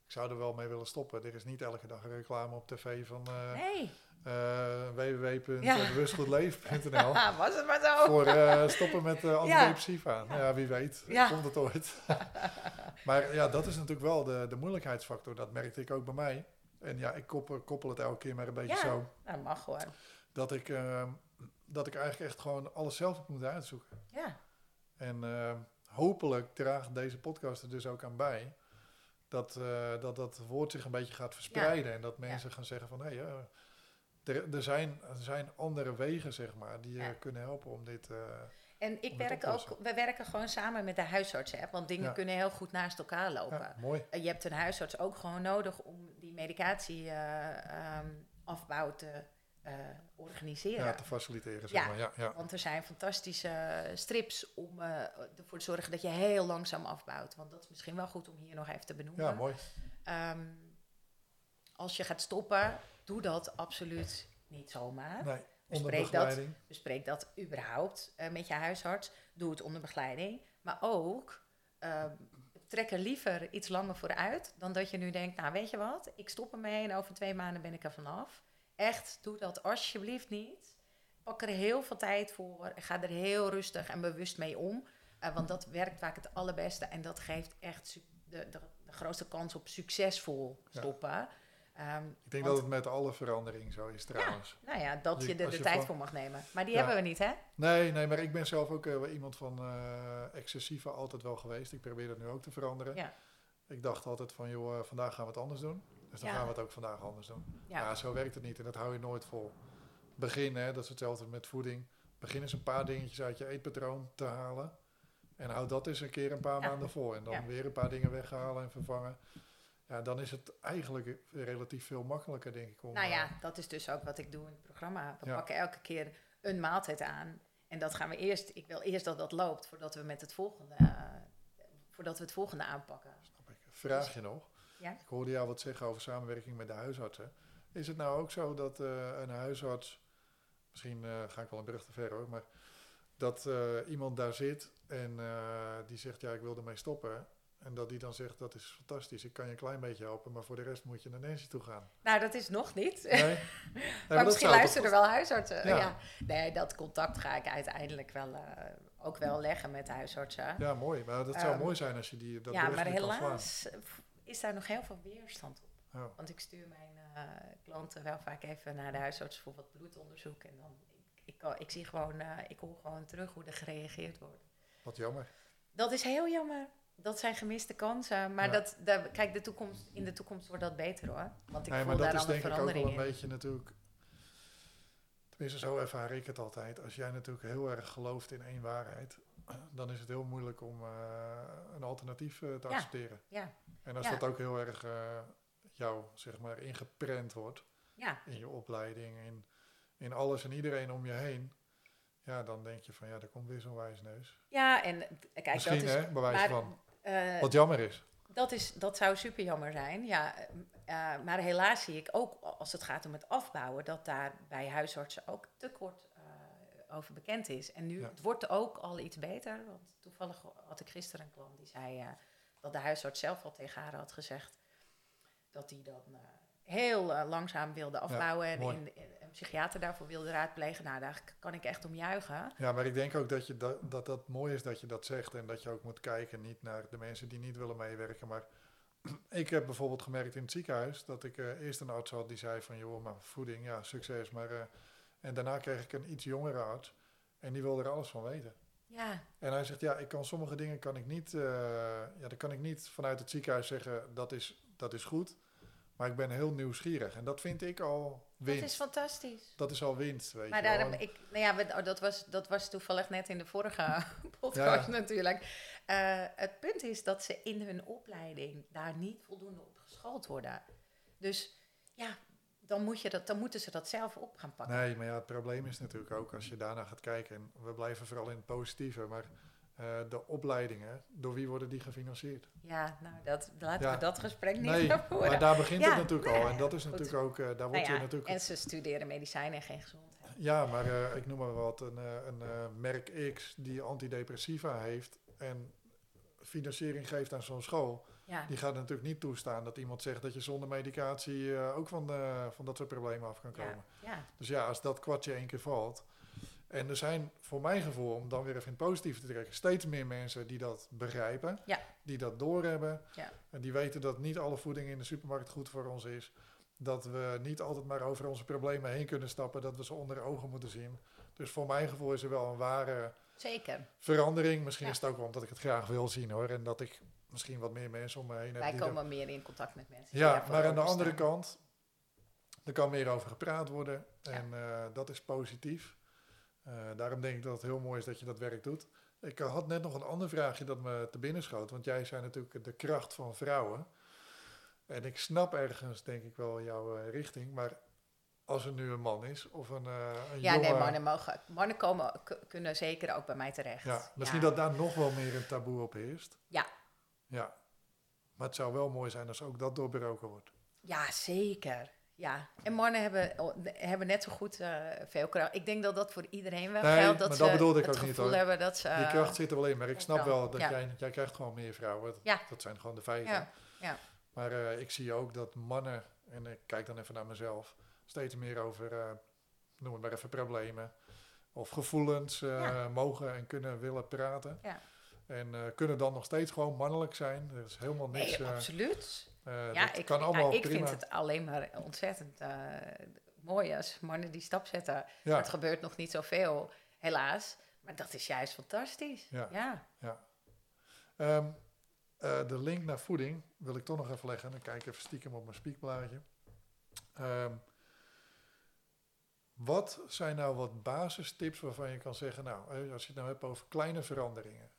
zou er wel mee willen stoppen. Er is niet elke dag een reclame op tv van uh, nee. Uh, www.bewustgoedleven.nl. Was het maar zo. Voor uh, stoppen met uh, antidepressiva. Ja. ja. wie weet. Komt het ooit. maar ja, dat is natuurlijk wel de, de moeilijkheidsfactor. Dat merkte ik ook bij mij. En ja, ik koppel, koppel het elke keer maar een beetje zo. Ja, dat mag gewoon. Dat ik, ehm, dat ik eigenlijk echt gewoon alles zelf heb moeten uitzoeken. Ja. En ehm, hopelijk draagt deze podcast er dus ook aan bij dat, uh, dat dat woord zich een beetje gaat verspreiden. En dat mensen gaan zeggen van hé, hey, uh, er, er, zijn, er zijn andere wegen, zeg maar, die je kunnen helpen om dit. Uh, en ik werk ook, we werken gewoon samen met de huisarts-app, want dingen kunnen heel goed naast elkaar lopen. mooi. je hebt een huisarts ook gewoon nodig om die medicatie um, afbouw te uh, organiseren. Ja, te faciliteren. Zeg maar. ja, ja, want er zijn fantastische strips om uh, ervoor te zorgen dat je heel langzaam afbouwt. Want dat is misschien wel goed om hier nog even te benoemen. Ja, mooi. Um, als je gaat stoppen, doe dat absoluut niet zomaar. Nee, bespreek dat, bespreek dat überhaupt uh, met je huisarts. Doe het onder begeleiding. Maar ook trek er liever iets langer voor uit dan dat je nu denkt, nou weet je wat, ik stop ermee en over twee maanden ben ik er vanaf. Echt, doe dat alsjeblieft niet. Pak er heel veel tijd voor. Ga er heel rustig en bewust mee om. Uh, want dat werkt vaak het allerbeste. En dat geeft echt de, de, de grootste kans op succesvol stoppen. Ehm, Ik denk want- dat het met alle verandering zo is trouwens. Nou ja, dat Je- je er de je tijd van- voor mag nemen. Maar die Ja. hebben we niet, hè? Nee, nee, maar ik ben zelf ook wel iemand van eh excessieve altijd wel geweest. Ik probeer dat nu ook te veranderen. Ja. Ik dacht altijd van, joh, eh, vandaag gaan we het anders doen. Dus dan Ja. gaan we het ook vandaag anders doen. Ja. Ja. zo werkt het niet en dat hou je nooit vol. Begin, hè, dat is hetzelfde met voeding. Begin eens een paar dingetjes uit je eetpatroon te halen. En houd dat eens een keer een paar Ja. maanden vol. En dan Ja. weer een paar dingen weghalen en vervangen. Ja, dan is het eigenlijk relatief veel makkelijker, denk ik. Om, Nou ja, eh, dat is dus ook wat ik doe in het programma. We Ja. pakken elke keer een maaltijd aan. En dat gaan we eerst, ik wil eerst dat dat loopt voordat we met het volgende, eh, voordat we het volgende aanpakken. snap ik. Vraag je nog? Ja. Ik hoorde jou wat zeggen over samenwerking met de huisartsen. Is het nou ook zo dat eh, een huisarts, misschien ga ik wel een brug te ver hoor, maar dat iemand daar zit en die zegt ja ik wil ermee stoppen. En dat die dan zegt dat is fantastisch, ik kan je een klein beetje helpen, maar voor de rest moet je naar Nancy toe gaan. Nou, dat is nog niet. Nee? Nee, maar misschien luisteren er wel huisartsen. Ja. Ja. Nee, dat contact ga ik uiteindelijk wel, eh, ook wel leggen met huisartsen. Ja, mooi. Maar dat zou Ehm, mooi zijn als je die dat ja, maar helaas eh, is daar nog heel veel weerstand op. Ja. Want ik stuur mijn eh, klanten wel vaak even naar de huisarts voor wat bloedonderzoek. En dan, ik, ik, zie gewoon, ik hoor gewoon terug hoe er gereageerd wordt. Wat jammer. Dat is heel jammer. Dat zijn gemiste kansen. Maar Ja. dat, dat, kijk, de toekomst, in de toekomst wordt dat beter hoor. Want ik Nee, voel maar dat daar is al een denk ik ook wel een in. beetje natuurlijk. Tenminste, zo ervaar ik het altijd. Als jij natuurlijk heel erg gelooft in één waarheid, dan is het heel moeilijk om eh, een alternatief eh, te Ja. accepteren. Ja, En als Ja. dat ook heel erg eh, jou, zeg maar, ingeprent wordt ja, in je opleiding, in, in alles en iedereen om je heen, ja, dan denk je van ja, daar komt weer zo'n wijsneus. ja, en kijk, Misschien, dat is... hè, wijze maar, van. Eh, Wat jammer is. Dat, is, dat zou super jammer zijn, ja. eh, eh, maar helaas zie ik ook als het gaat om het afbouwen, dat daar bij huisartsen ook te kort eh, over bekend is. En nu Ja. het wordt ook al iets beter. Want toevallig had ik gisteren een klant die zei dat de huisarts zelf al tegen haar had gezegd dat hij dan heel langzaam wilde afbouwen en in, in- psychiater daarvoor wilde raadplegen. Nou, daar kan ik echt om juichen. Ja, maar ik denk ook dat, je dat, dat dat mooi is dat je dat zegt en dat je ook moet kijken, niet naar de mensen die niet willen meewerken. Maar ik heb bijvoorbeeld gemerkt in het ziekenhuis dat ik eh, eerst een arts had die zei van, joh, maar voeding, ja, succes. Maar, eh, en daarna kreeg ik een iets jongere arts en die wilde er alles van weten. Ja, En hij zegt, ja, ik kan sommige dingen kan ik niet, eh, ja, dan kan ik niet vanuit het ziekenhuis zeggen, dat is, dat is goed. Maar ik ben heel nieuwsgierig en dat vind ik al dat winst. is fantastisch. Dat is al winst, weet Maar je daarom, ik, nou ja, we- oh, dat, was, dat was toevallig net in de vorige podcast natuurlijk. Eh, het punt is dat ze in hun opleiding daar niet voldoende op geschoold worden. Dus ja, dan, moet je dat, dan moeten ze dat zelf op gaan pakken. Nee, maar ja, het probleem is natuurlijk ook als je daarna gaat kijken, en we blijven vooral in het positieve, maar eh, de opleidingen, door wie worden die gefinancierd? Ja, nou, dat, laten Ja. we dat gesprek niet Nee, gaan voeren. maar daar begint Ja, het natuurlijk nee, al. En dat is goed. natuurlijk ook, eh, daar Nou word je natuurlijk... En ze studeren medicijnen en geen gezondheid. Ja, maar eh, ik noem maar wat, een, een merk X die antidepressiva heeft en financiering geeft aan zo'n school, Ja, die gaat natuurlijk niet toestaan dat iemand zegt dat je zonder medicatie ook van, de, van dat soort problemen af kan komen. ja, Dus ja, als dat kwartje één keer valt. En er zijn voor mijn gevoel, om dan weer even in het positieve te trekken, steeds meer mensen die dat begrijpen, Ja. die dat doorhebben. Ja. En die weten dat niet alle voeding in de supermarkt goed voor ons is. Dat we niet altijd maar over onze problemen heen kunnen stappen, dat we ze onder ogen moeten zien. Dus voor mijn gevoel is er wel een ware zeker. verandering. Misschien Ja. is het ook wel omdat ik het graag wil zien hoor. En dat ik misschien wat meer mensen om me heen heb. Wij komen meer in contact met mensen. ja, maar aan de andere kant, er kan meer over gepraat worden. En eh, dat is positief. Eh, daarom denk ik dat het heel mooi is dat je dat werk doet. Ik had net nog een ander vraagje dat me te binnen schoot. Want jij zei natuurlijk de kracht van vrouwen. En ik snap ergens, denk ik wel, jouw eh, richting. Maar als er nu een man is of een, eh een Ja, jonge... nee, mannen, mogen, mannen komen, kunnen zeker ook bij mij terecht. Ja, misschien Ja. dat daar nog wel meer een taboe op heerst. Ja. Ja. Maar het zou wel mooi zijn als ook dat doorbroken wordt. Ja, zeker. Ja, en mannen hebben, oh, hebben net zo goed eh, veel kracht. Ik denk dat dat voor iedereen wel Nee, geldt. Dat maar ze dat bedoelde ik het ook niet, gevoel hebben dat ze... Die eh, kracht zit er wel in, maar ik snap wel, dat ja. jij, jij krijgt gewoon meer vrouwen. Dat, Ja. dat zijn gewoon de feiten. Ja, ja. Maar eh, ik zie ook dat mannen, en ik kijk dan even naar mezelf, steeds meer over, eh, noem het maar even, problemen of gevoelens eh, Ja. mogen en kunnen willen praten. Ja. En eh, kunnen dan nog steeds gewoon mannelijk zijn. Er is helemaal niks. Nee, eh, absoluut. Uh, ja, ik, kan allemaal ja, ik vind het alleen maar ontzettend uh, mooi als mannen die stap zetten. Het gebeurt nog niet zoveel, helaas. Maar dat is juist fantastisch. Ja. ja. Ehm, uh, de link naar voeding wil ik toch nog even leggen. Dan kijk ik even stiekem op mijn spiekblaadje. Um, wat zijn nou wat basistips waarvan je kan zeggen, nou, als je het nou hebt over kleine veranderingen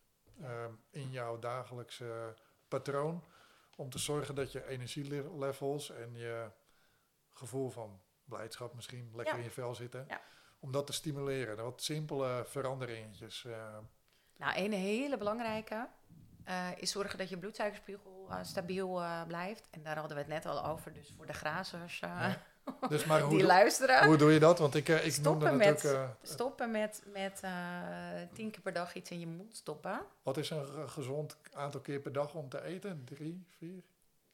um, in jouw dagelijkse patroon, om te zorgen dat je energielevels en je gevoel van blijdschap misschien lekker in je vel zitten, ja. om dat te stimuleren. Wat simpele veranderingetjes. Uh. Nou, een hele belangrijke uh, is zorgen dat je bloedsuikerspiegel uh, stabiel blijft. En daar hadden we het net al over, dus voor de grazers ja. dus maar hoe die luisteren. Hoe doe je dat? Want ik, ik stoppen met, ook... stoppen met, met tien keer per dag iets in je mond stoppen. Wat is een gezond aantal keer per dag om te eten? Drie, vier?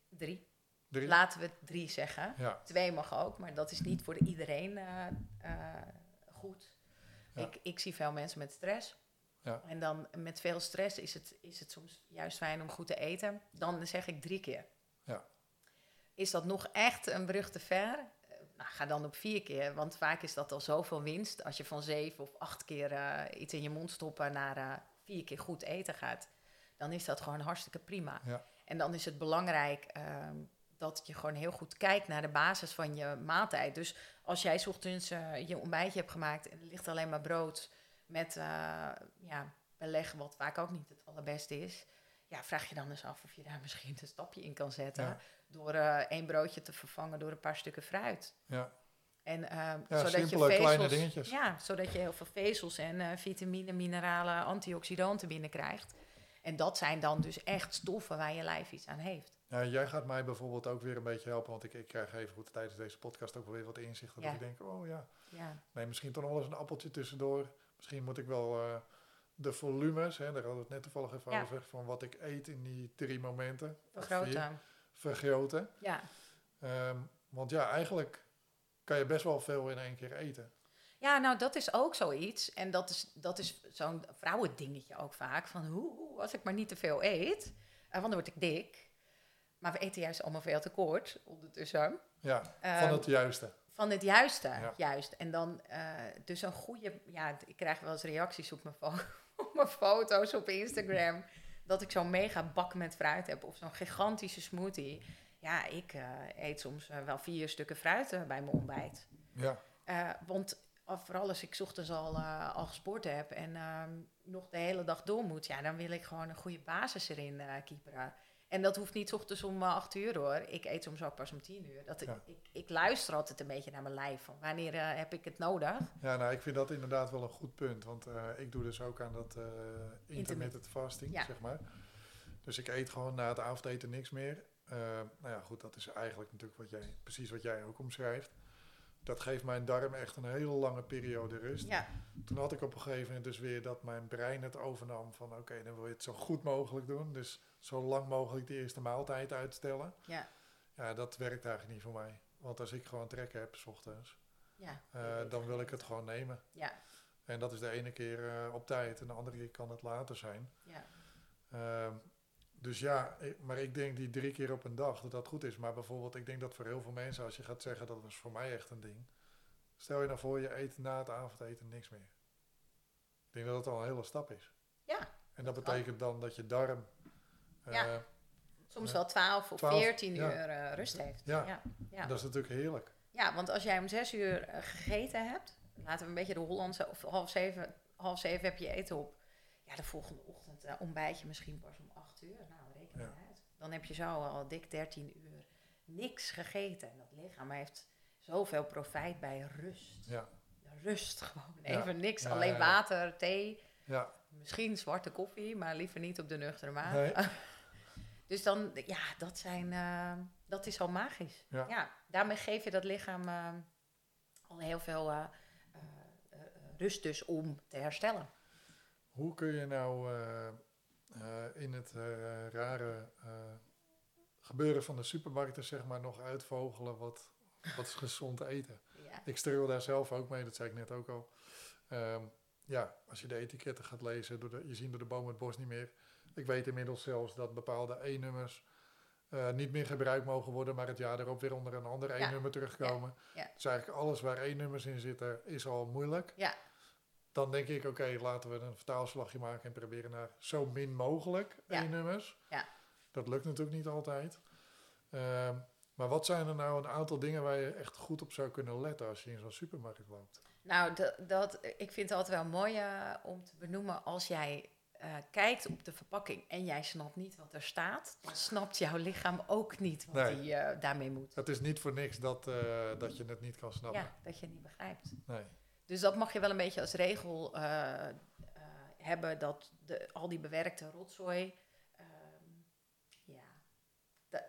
Drie. drie? Laten we drie zeggen. Ja. Twee mag ook, maar dat is niet voor iedereen goed. Ik, ik zie veel mensen met stress. Ja. En dan met veel stress is het, is het soms juist fijn om goed te eten. Dan zeg ik drie keer. Ja. Is dat nog echt een brug te ver? Eh, nou, ga dan op vier keer, want vaak is dat al zoveel winst. Als je van zeven of acht keer uh, iets in je mond stoppen naar uh, vier keer goed eten gaat, dan is dat gewoon hartstikke prima. Ja. En dan is het belangrijk uh, dat je gewoon heel goed kijkt naar de basis van je maaltijd. Dus als jij ochtends je ontbijtje hebt gemaakt en er ligt alleen maar brood met ja, beleg, wat vaak ook niet het allerbeste is. Ja, vraag je dan eens af of je daar misschien een stapje in kan zetten. Door uh, één broodje te vervangen door een paar stukken fruit. Ja. En uh, ja, zodat simpele, je vezels, kleine dingetjes. Ja, zodat je heel veel vezels en uh, vitamine, mineralen, antioxidanten binnenkrijgt. En dat zijn dan dus echt stoffen waar je lijf iets aan heeft. Ja, jij gaat mij bijvoorbeeld ook weer een beetje helpen, want ik, ik krijg even goed tijdens deze podcast ook weer wat inzicht. Dat ik denk, oh ja, ja. nee, misschien toch nog wel eens een appeltje tussendoor. Misschien moet ik wel de volumes, hè, daar hadden we het net toevallig even ja. over, van wat ik eet in die drie momenten. Vergroten. vergroten. Ja. Um, want ja, eigenlijk kan je best wel veel in één keer eten. Ja, nou dat is ook zoiets. En dat is, dat is zo'n vrouwendingetje ook vaak. Van hoe, als ik maar niet te veel eet, uh, want dan word ik dik. Maar we eten juist allemaal veel te kort ondertussen. Ja, van um, het juiste. Van het juiste, juist. En dan uh, dus een goede... Ja, ik krijg wel eens reacties op mijn, op mijn foto's op Instagram... dat ik zo'n mega bak met fruit heb of zo'n gigantische smoothie. Ja, ik uh, eet soms uh, wel vier stukken fruit bij mijn ontbijt. Ja. want vooral als ik ochtends al, al gesport heb en ehm, nog de hele dag door moet... ja, dan wil ik gewoon een goede basis erin kieperen. En dat hoeft niet ochtends om uh, acht uur hoor. Ik eet soms ook pas om tien uur. Dat ik, ik, luister altijd een beetje naar mijn lijf. Van wanneer uh, heb ik het nodig? Ja, nou, ik vind dat inderdaad wel een goed punt. Want uh, ik doe dus ook aan dat intermittent fasting, ja. zeg maar. Dus ik eet gewoon na het avondeten niks meer. nou ja, goed, dat is eigenlijk natuurlijk wat jij, precies wat jij ook omschrijft. Dat geeft mijn darm echt een hele lange periode rust. Ja. Toen had ik op een gegeven moment dus weer dat mijn brein het overnam van... oké, dan wil je het zo goed mogelijk doen. Dus zo lang mogelijk de eerste maaltijd uitstellen. Ja. Ja, dat werkt eigenlijk niet voor mij. Want als ik gewoon trek heb, s ochtends, ja, uh, dan wil ik het gewoon nemen. Ja. En dat is de ene keer uh, op tijd en de andere keer kan het later zijn. Ja. Uh, dus ja, maar ik denk die drie keer op een dag dat dat goed is. Maar bijvoorbeeld, ik denk dat voor heel veel mensen, als je gaat zeggen dat is voor mij echt een ding. Stel je nou voor, je eet na het avondeten niks meer. Ik denk dat dat al een hele stap is. Ja. En dat betekent dan dat je darm ja. Eh, Soms wel 12 of 14 uur uh, rust heeft. Ja. ja. dat is natuurlijk heerlijk. Ja, want als jij om 6 uur uh, gegeten hebt, laten we een beetje de Hollandse, of half zeven, half zeven heb je eten op. Ja, de volgende ochtend uh, ontbijt je misschien pas om 8 uur. Nou, reken maar uit. Dan heb je zo al dik 13 uur niks gegeten. En dat lichaam heeft zoveel profijt bij rust. Ja. Rust gewoon. Even niks. Alleen water, thee. Ja. Misschien zwarte koffie, maar liever niet op de nuchtere maag. Nee. Dus dan, ja, dat, zijn, uh, dat is al magisch. Ja. ja. daarmee geef je dat lichaam uh, al heel veel uh, rust dus om te herstellen. Hoe kun je nou in het rare gebeuren van de supermarkten, zeg maar, nog uitvogelen wat, wat is gezond eten? Ja. Ik streel daar zelf ook mee, dat zei ik net ook al. Um, ja, als je de etiketten gaat lezen, door de, je ziet door de boom het bos niet meer ik weet inmiddels zelfs dat bepaalde E-nummers eh, niet meer gebruikt mogen worden, maar het jaar erop weer onder een ander één Ja. nummer terugkomen. Ja, ja. Dus eigenlijk alles waar één nummers in zitten, is al moeilijk. Ja. Dan denk ik, oké, laten we een vertaalslagje maken en proberen naar zo min mogelijk Ja. één nummers. Ja. Dat lukt natuurlijk niet altijd. Ehm, maar wat zijn er nou een aantal dingen waar je echt goed op zou kunnen letten als je in zo'n supermarkt loopt? Nou, dat, dat, ik vind het altijd wel mooi eh, om te benoemen als jij eh, kijkt op de verpakking en jij snapt niet wat er staat, dan snapt jouw lichaam ook niet wat Nee. hij eh, daarmee moet. Het is niet voor niks dat, dat je het niet kan snappen. Ja, dat je het niet begrijpt. Nee. Dus dat mag je wel een beetje als regel eh, eh, hebben, dat de, al die bewerkte rotzooi, ehm, ja, da-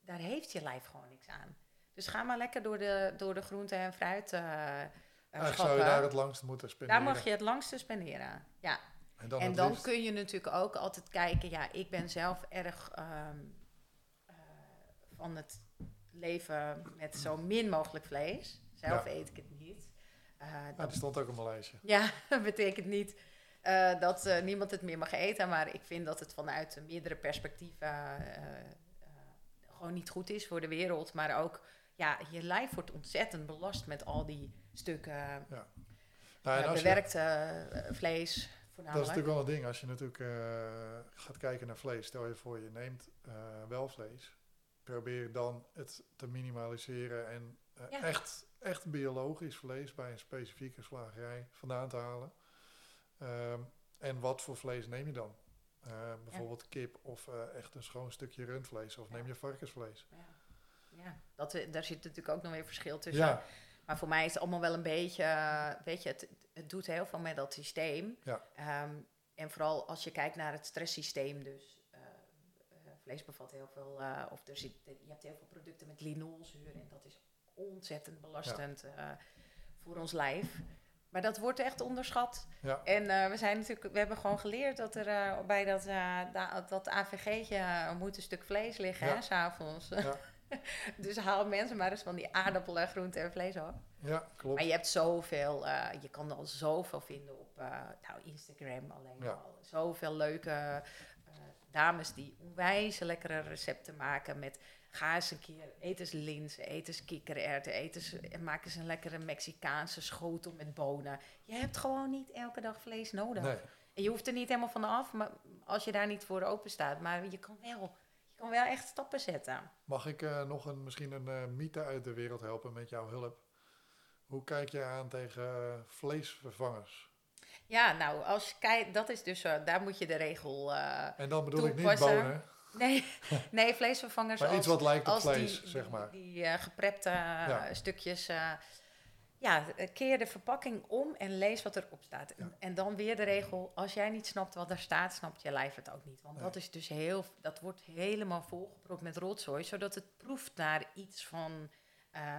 daar heeft je lijf gewoon niks aan. Dus ga maar lekker door de, door de groente en fruit eh, Eigenlijk zou je daar het langst moeten spenderen. Daar mag je het langste spenderen. Ja. En dan, en kun je natuurlijk ook altijd kijken. Ja, ik ben zelf erg ehm, eh, van het leven met zo min mogelijk vlees. Zelf Ja. eet ik het niet. Eh, Ja, dat die stond ook op mijn lijstje. ja, dat betekent niet eh, dat eh, niemand het meer mag eten. Maar ik vind dat het vanuit meerdere perspectieven eh, eh, gewoon niet goed is voor de wereld. Maar ook, ja, je lijf wordt ontzettend belast met al die stukken Nou, en eh, als je- bewerkt eh, vlees Dat is voornamelijk. natuurlijk wel een ding. Als je natuurlijk eh, gaat kijken naar vlees, stel je voor je neemt eh, wel vlees. Probeer dan het te minimaliseren en eh, Ja. echt, echt biologisch vlees bij een specifieke slagerij vandaan te halen. Ehm, en wat voor vlees neem je dan? Eh, bijvoorbeeld kip of eh, echt een schoon stukje rundvlees of Ja. neem je varkensvlees? Ja, ja dat, we- daar zit natuurlijk ook nog weer verschil tussen. Ja, Maar voor mij is het allemaal wel een beetje, eh, weet je, het, het doet heel veel met dat systeem. Ja. Ehm, en vooral als je kijkt naar het stresssysteem, dus eh, eh, vlees bevat heel veel, eh, of er zit, je hebt heel veel producten met linolzuur en dat is ontzettend belastend eh, voor ons lijf. Maar dat wordt echt onderschat. ja. En eh, we zijn natuurlijk, we hebben gewoon geleerd dat er eh, bij dat, eh, da- dat AVG'tje moet een stuk vlees liggen, Ja. hè, s'avonds. Ja. dus haal mensen maar eens van die aardappelen, groente en vlees af. ja, klopt. Maar je hebt zoveel, je kan al zoveel vinden op nou, Instagram alleen Ja. al. Zoveel leuke dames die onwijs lekkere recepten maken met ga eens een keer, eet eens linzen, eet eens kikkererwten, eet eens, en maak eens een lekkere Mexicaanse schotel met bonen. Je hebt gewoon niet elke dag vlees nodig. Nee. En je hoeft er niet helemaal van af, maar als je daar niet voor open staat. Maar je kan wel, je kan wel echt stappen zetten. Mag ik eh, nog een, misschien een eh, mythe uit de wereld helpen met jouw hulp? Hoe kijk je aan tegen eh, vleesvervangers? Ja, nou, als je kijkt, dat is dus, daar moet je de regel. En dan bedoel ik niet bonen, nee, nee, vleesvervangers maar als, iets wat lijkt op vlees, die, zeg die- maar. Die, eh, geprepte eh, Ja. stukjes. eh, ja, keer de verpakking om en lees wat erop staat. En, Ja. en dan weer de regel: als jij niet snapt wat er staat, snapt je lijf het ook niet. Want Nee. dat is dus heel, dat wordt helemaal volgepropt met rotzooi, zodat het proeft naar iets van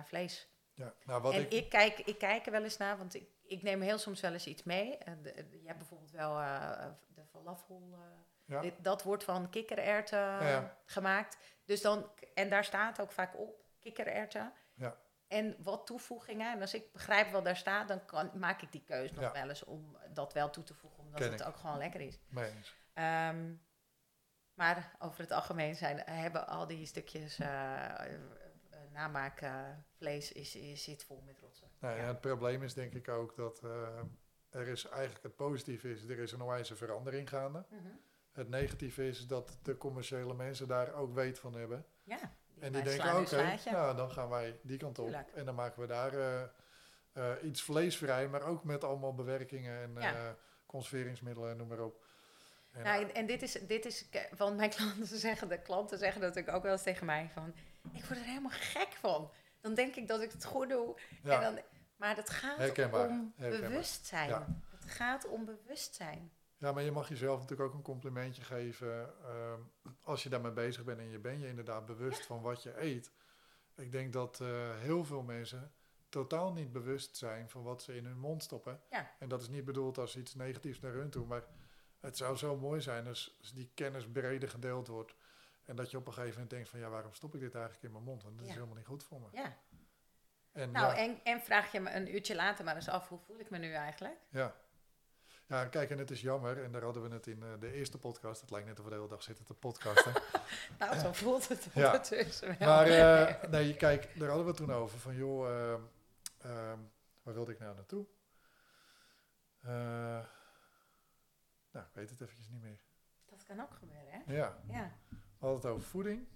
vlees. Ja, nou, wat en ik, ik, kijk, ik kijk er wel eens naar, want ik, ik neem heel soms wel eens iets mee. Eh, de- de- je hebt bijvoorbeeld wel eh, de falafel. eh, ja, dit- dat wordt van kikkererwten ja. gemaakt. Dus dan, en daar staat ook vaak op kikkererwten. Ja. En wat toevoegingen. En als ik begrijp wat daar staat, dan kan, maak ik die keus nog wel eens om dat wel toe te voegen, omdat Ken het ik. ook gewoon lekker is. Ehm, maar over het algemeen zijn, hebben al die stukjes eh eh, namaak eh, vlees is, is, zit vol met rotsen. Nou, Ja. ja, het probleem is denk ik ook dat eh, er is eigenlijk het positieve is, er is een onwijze verandering gaande. Mhm. Het negatieve is dat de commerciële mensen daar ook weet van hebben. Ja, En die denken, oké, slaatje. nou dan gaan wij die kant op. Tuurlijk. En dan maken we daar eh, eh, iets vleesvrij, maar ook met allemaal bewerkingen en Ja. eh, conserveringsmiddelen en noem maar op. En, Nou, en, en dit is, dit is, want mijn klanten zeggen, de klanten zeggen natuurlijk ook wel eens tegen mij van, ik word er helemaal gek van. Dan denk ik dat ik het goed doe. ja, En dan, maar het gaat Herkenbaar, om herkenbaar. bewustzijn. Ja. Het gaat om bewustzijn. ja, maar je mag jezelf natuurlijk ook een complimentje geven ehm, als je daarmee bezig bent en je bent je inderdaad bewust van wat je eet. Ik denk dat eh, heel veel mensen totaal niet bewust zijn van wat ze in hun mond stoppen. Ja. En dat is niet bedoeld als iets negatiefs naar hun toe, maar het zou zo mooi zijn als, als die kennis breder gedeeld wordt. En dat je op een gegeven moment denkt van ja, waarom stop ik dit eigenlijk in mijn mond? Want dat is helemaal niet goed voor me. Ja. En Nou, ja, en, en vraag je me een uurtje later maar eens af, hoe voel ik me nu eigenlijk? ja. Ja, kijk, en het is jammer, en daar hadden we het in uh, de eerste podcast. Het lijkt net of we de hele dag zitten te podcasten. nou, zo voelt het ondertussen ja. wel. Maar uh, nee, kijk, daar hadden we het toen over. Van joh, uh, waar wilde ik nou naartoe? nou, ik weet het eventjes niet meer. Dat kan ook gebeuren, hè? Ja. ja. Hadden het over voeding.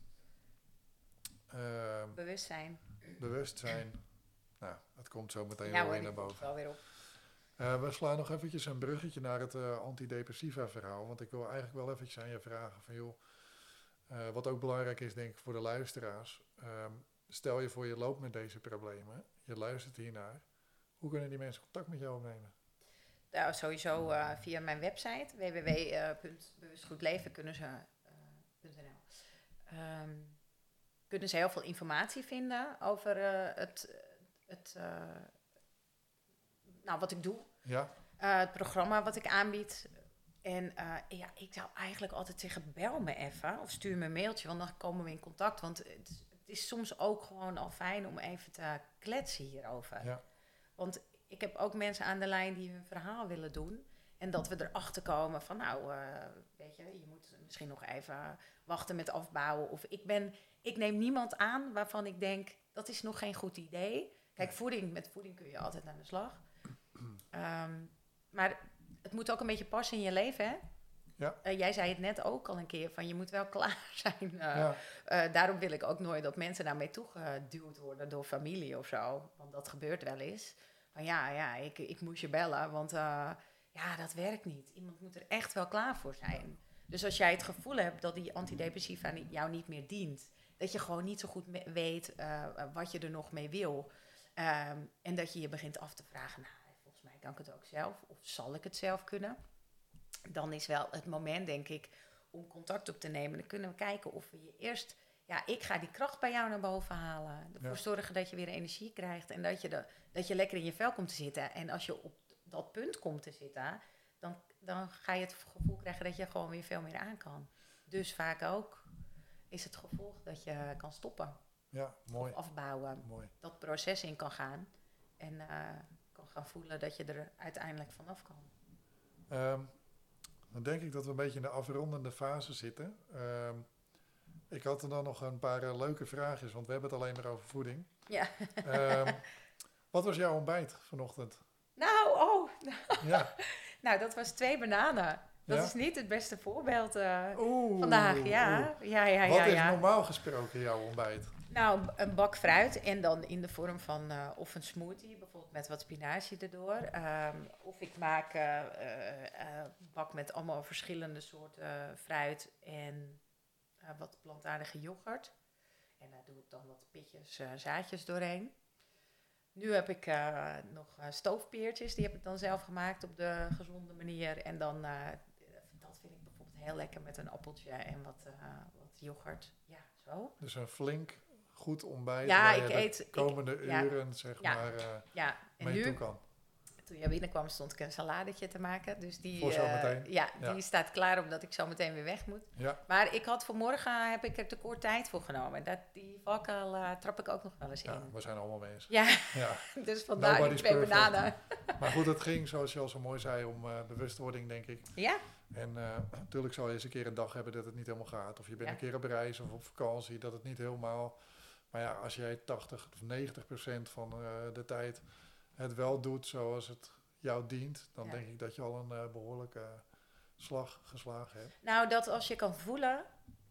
bewustzijn. Bewustzijn. Nou, het komt zo meteen ja, weer naar boven. Wel weer op. Uh, we slaan nog eventjes een bruggetje naar het uh, antidepressiva verhaal. Want ik wil eigenlijk wel eventjes aan je vragen van joh, uh, wat ook belangrijk is denk ik voor de luisteraars. Ehm, stel je voor je loopt met deze problemen, je luistert hiernaar. Hoe kunnen die mensen contact met jou opnemen? Nou, sowieso via mijn website www.bewustgoedleven kunnen ze, um, kunnen ze heel veel informatie vinden over het, het nou, wat ik doe. Ja. Uh, het programma wat ik aanbied. En ja, ik zou eigenlijk altijd zeggen, bel me even of stuur me een mailtje, want dan komen we in contact. Want het, het is soms ook gewoon al fijn om even te kletsen hierover. Ja. Want ik heb ook mensen aan de lijn die hun verhaal willen doen. En dat we erachter komen van, nou, uh, weet je, je moet misschien nog even wachten met afbouwen. Of ik ben, ik neem niemand aan waarvan ik denk, dat is nog geen goed idee. Kijk, voeding, met voeding kun je altijd aan de slag. Ehm, maar het moet ook een beetje passen in je leven, hè? Ja. Uh, jij zei het net ook al een keer, van je moet wel klaar zijn. Uh, ja. uh, daarom wil ik ook nooit dat mensen daarmee toegeduwd worden door familie of zo. Want dat gebeurt wel eens. Van ja, ja, ik, ik moest je bellen, want ja, dat werkt niet. Iemand moet er echt wel klaar voor zijn. Dus als jij het gevoel hebt dat die antidepressiva jou niet meer dient, dat je gewoon niet zo goed weet wat je er nog mee wil, um, en dat je je begint af te vragen, nou, kan ik het ook zelf of zal ik het zelf kunnen? Dan is wel het moment, denk ik, om contact op te nemen. Dan kunnen we kijken of we je eerst, ja, ik ga die kracht bij jou naar boven halen. Ervoor zorgen dat je weer energie krijgt en dat je, de, dat je lekker in je vel komt te zitten. En als je op dat punt komt te zitten, dan, dan ga je het gevoel krijgen dat je gewoon weer veel meer aan kan. Dus vaak ook is het gevolg dat je kan stoppen. Ja, mooi. Of afbouwen. Mooi. Dat proces in kan gaan. En uh, gaan voelen dat je er uiteindelijk vanaf kan. Um, dan denk ik dat we een beetje in de afrondende fase zitten. Um, ik had er dan nog een paar uh, leuke vragen, want we hebben het alleen maar over voeding. Ja. Um, wat was jouw ontbijt vanochtend? Nou, oh. Ja. nou, dat was twee bananen. Dat ja? is niet het beste voorbeeld uh, oeh, vandaag. Ja, oeh. ja, ja, ja. Wat is normaal gesproken jouw ontbijt? Nou, een bak fruit en dan in de vorm van uh, of een smoothie, bijvoorbeeld met wat spinazie erdoor. Um, of ik maak uh, uh, bak met allemaal verschillende soorten fruit en wat plantaardige yoghurt. En daar doe ik dan wat pitjes, zaadjes doorheen. Nu heb ik nog stoofpeertjes, die heb ik dan zelf gemaakt op de gezonde manier. En dan, dat vind ik bijvoorbeeld heel lekker met een appeltje en wat, wat yoghurt. Ja, zo. Dus een flink goed ontbijt ja, waar ik je eet, de komende ik, uren ja, zeg ja, maar ja. En mee nu, toe kan. Toen jij binnenkwam stond ik een saladetje te maken. Dus die, Voor zometeen. Uh, ja, ja, die staat klaar omdat ik zo meteen weer weg moet. Ja. Maar ik had vanmorgen heb ik er tekort tijd voor genomen. Dat, die valkuil uh, trap ik ook nog wel eens in. We zijn allemaal bezig. Ja, ja. dus vandaar die twee bananen. maar goed, het ging zoals je al zo mooi zei om bewustwording denk ik. Ja. En natuurlijk zal je eens een keer een dag hebben dat het niet helemaal gaat. Of je bent een keer op reis of op vakantie dat het niet helemaal... Maar ja, als jij 80 of 90 procent van de tijd het wel doet zoals het jou dient, dan ja. denk ik dat je al een uh, behoorlijke slag geslagen hebt. Nou, dat als je kan voelen,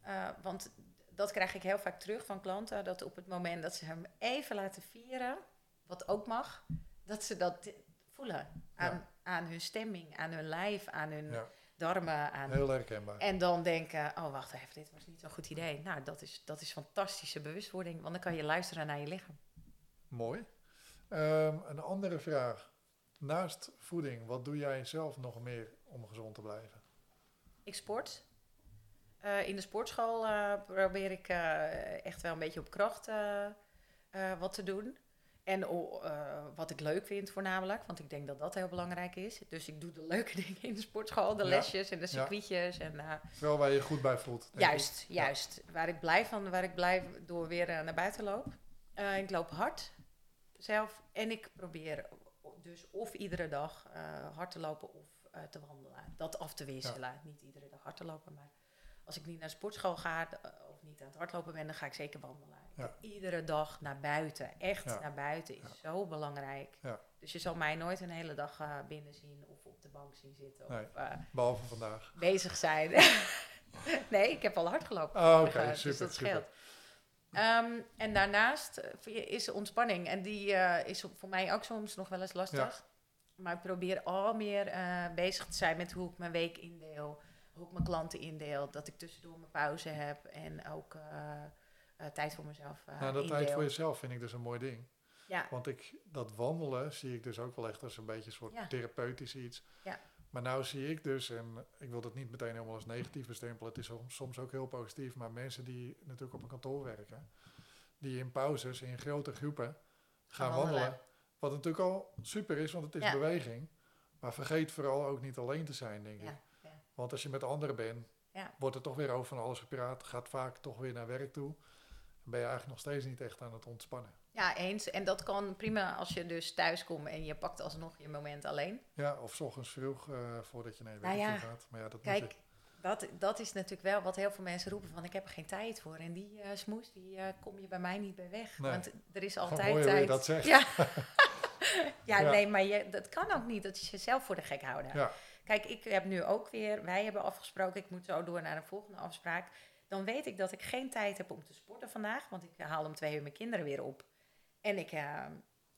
uh, want dat krijg ik heel vaak terug van klanten, dat op het moment dat ze hem even laten vieren, wat ook mag, dat ze dat voelen aan, ja. aan hun stemming, aan hun lijf, aan hun ja. darmen. Aan, Heel herkenbaar. En dan denken, oh wacht even, dit was niet zo'n goed idee. Nou, dat is, dat is fantastische bewustwording, want dan kan je luisteren naar je lichaam. Mooi. Um, een andere vraag. Naast voeding, wat doe jij zelf nog meer om gezond te blijven? Ik sport. Uh, in de sportschool uh, probeer ik uh, echt wel een beetje op kracht wat te doen. En wat ik leuk vind voornamelijk, want ik denk dat dat heel belangrijk is. Dus ik doe de leuke dingen in de sportschool, de ja. lesjes en de circuitjes. Ja. En, Wel waar je je goed bij voelt. Juist, ik. juist. Ja. Waar ik blij van, waar ik blij door weer naar buiten loop. ik loop hard zelf en ik probeer dus of iedere dag hard te lopen of eh, te wandelen. Dat af te wisselen. Niet iedere dag hard te lopen, maar als ik niet naar de sportschool ga eh, of niet aan het hardlopen ben, dan ga ik zeker wandelen. Iedere dag naar buiten. Echt naar buiten is zo belangrijk. Dus je zal mij nooit een hele dag uh, binnen zien of op de bank zien zitten. Nee, of, behalve vandaag. Bezig zijn. nee, ik heb al hard gelopen. Oh, oké, dus super. dat scheelt. Um, en daarnaast is ontspanning. En die is voor mij ook soms nog wel eens lastig. Maar ik probeer al meer uh, bezig te zijn met hoe ik mijn week indeel. Hoe ik mijn klanten indeel. Dat ik tussendoor mijn pauze heb. En ook uh, tijd voor mezelf Nou, dat indeel. tijd voor jezelf vind ik dus een mooi ding. Ja. Want ik, dat wandelen zie ik dus ook wel echt als een beetje een soort Ja. therapeutisch iets. Ja. Maar nou zie ik dus, en ik wil dat niet meteen helemaal als negatief bestempelen, het is soms, ook heel positief, maar mensen die natuurlijk op een kantoor werken, die in pauzes in grote groepen gaan wandelen. wandelen. Wat natuurlijk al super is, want het is Ja. beweging. Maar vergeet vooral ook niet alleen te zijn, denk ik. Ja, ja. Want als je met anderen bent, wordt er toch weer over van alles gepraat. Gaat vaak toch weer naar werk toe. Ben je eigenlijk nog steeds niet echt aan het ontspannen. ja, eens. En dat kan prima als je dus thuis komt en je pakt alsnog je moment alleen. Ja, of 's ochtends vroeg eh, voordat je naar je Nou ja, gaat. Maar ja, dat Kijk, moet je. dat, dat is natuurlijk wel wat heel veel mensen roepen van ik heb er geen tijd voor. En die eh, smoes, die eh, kom je bij mij niet bij weg. Nee. Want er is altijd mooi hoe je tijd. dat zegt. Ja. ja, Ja. nee, maar je, dat kan ook niet. Dat is jezelf voor de gek houden. Ja. Kijk, ik heb nu ook weer, wij hebben afgesproken, ik moet zo door naar een volgende afspraak. Dan weet ik dat ik geen tijd heb om te sporten vandaag, want ik haal om twee uur mijn kinderen weer op. En ik, eh,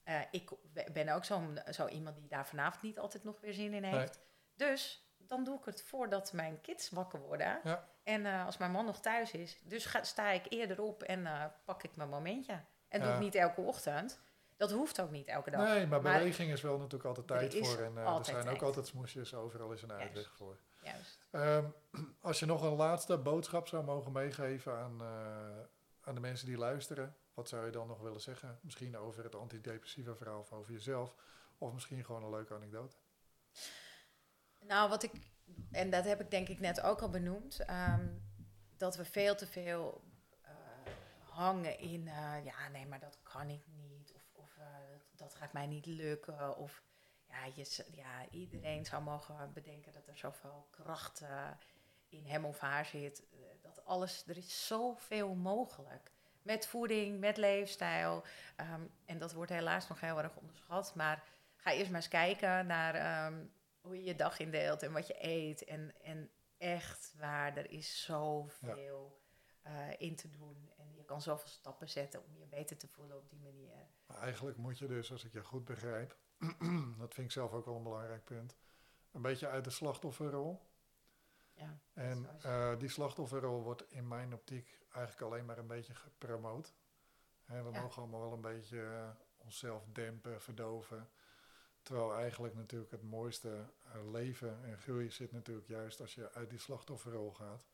eh, ik ben ook zo'n zo iemand die daar vanavond niet altijd nog weer zin in heeft. Dus dan doe ik het voordat mijn kids wakker worden. Ja. En eh, als mijn man nog thuis is. Dus ga, sta ik eerder op en pak ik mijn momentje. En doe ik niet elke ochtend. Dat hoeft ook niet elke dag. Nee, maar Maar beweging is wel natuurlijk altijd tijd voor. En eh, er zijn ook tijd. altijd smoesjes. Overal is een Juist. uitweg voor. Juist. Ehm, als je nog een laatste boodschap zou mogen meegeven aan, eh, aan de mensen die luisteren, wat zou je dan nog willen zeggen? Misschien over het antidepressiva verhaal of over jezelf, of misschien gewoon een leuke anekdote. Nou, wat ik, en dat heb ik denk ik net ook al benoemd, ehm, dat we veel te veel eh, hangen in, ja, nee, maar dat kan ik niet, dat, gaat mij niet lukken, of ja, je, ja, iedereen zou mogen bedenken dat er zoveel kracht eh, in hem of haar zit, eh, dat alles, er is zoveel mogelijk. Met voeding, met leefstijl. ehm, en dat wordt helaas nog heel erg onderschat. Maar ga eerst maar eens kijken naar ehm, hoe je je dag indeelt en wat je eet. En, en echt waar, er is zoveel eh, in te doen. Kan zoveel stappen zetten om je beter te voelen op die manier. Maar eigenlijk moet je dus, als ik je goed begrijp, dat vind ik zelf ook wel een belangrijk punt, een beetje uit de slachtofferrol. Ja, En eh, die slachtofferrol wordt in mijn optiek eigenlijk alleen maar een beetje gepromoot. Hè, we Ja. mogen allemaal wel een beetje eh, onszelf dempen, verdoven. Terwijl eigenlijk natuurlijk het mooiste eh, leven en groei zit natuurlijk juist als je uit die slachtofferrol gaat.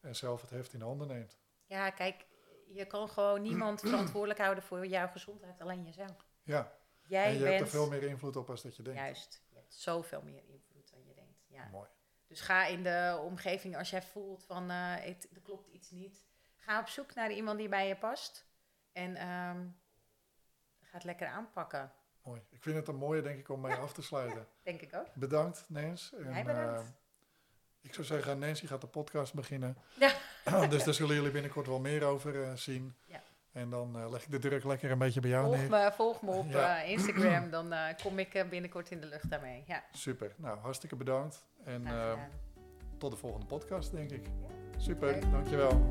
En zelf het heft in handen neemt. ja, kijk, je kan gewoon niemand verantwoordelijk houden voor jouw gezondheid, alleen jezelf. Ja, Jij en je bent hebt er veel meer invloed op als dat je denkt. juist. Je hebt zoveel meer invloed dan je denkt. Ja. Mooi. Dus ga in de omgeving, als jij voelt van eh, het, er klopt iets niet, ga op zoek naar iemand die bij je past. En ehm, ga het lekker aanpakken, Mooi. Ik vind het een mooie, denk ik, om mee af te sluiten. denk ik ook. Bedankt, Nens. En, Jij bedankt. eh, ik zou zeggen, Nancy gaat de podcast beginnen. Ja. dus daar zullen jullie binnenkort wel meer over eh, zien. Ja. En dan eh, leg ik de druk lekker een beetje bij jou Volg neer. me, volg me op Ja. eh, Instagram, dan kom ik binnenkort in de lucht daarmee. Ja, Super. Nou, hartstikke bedankt. En tot de volgende podcast, denk ik. Super, dankjewel.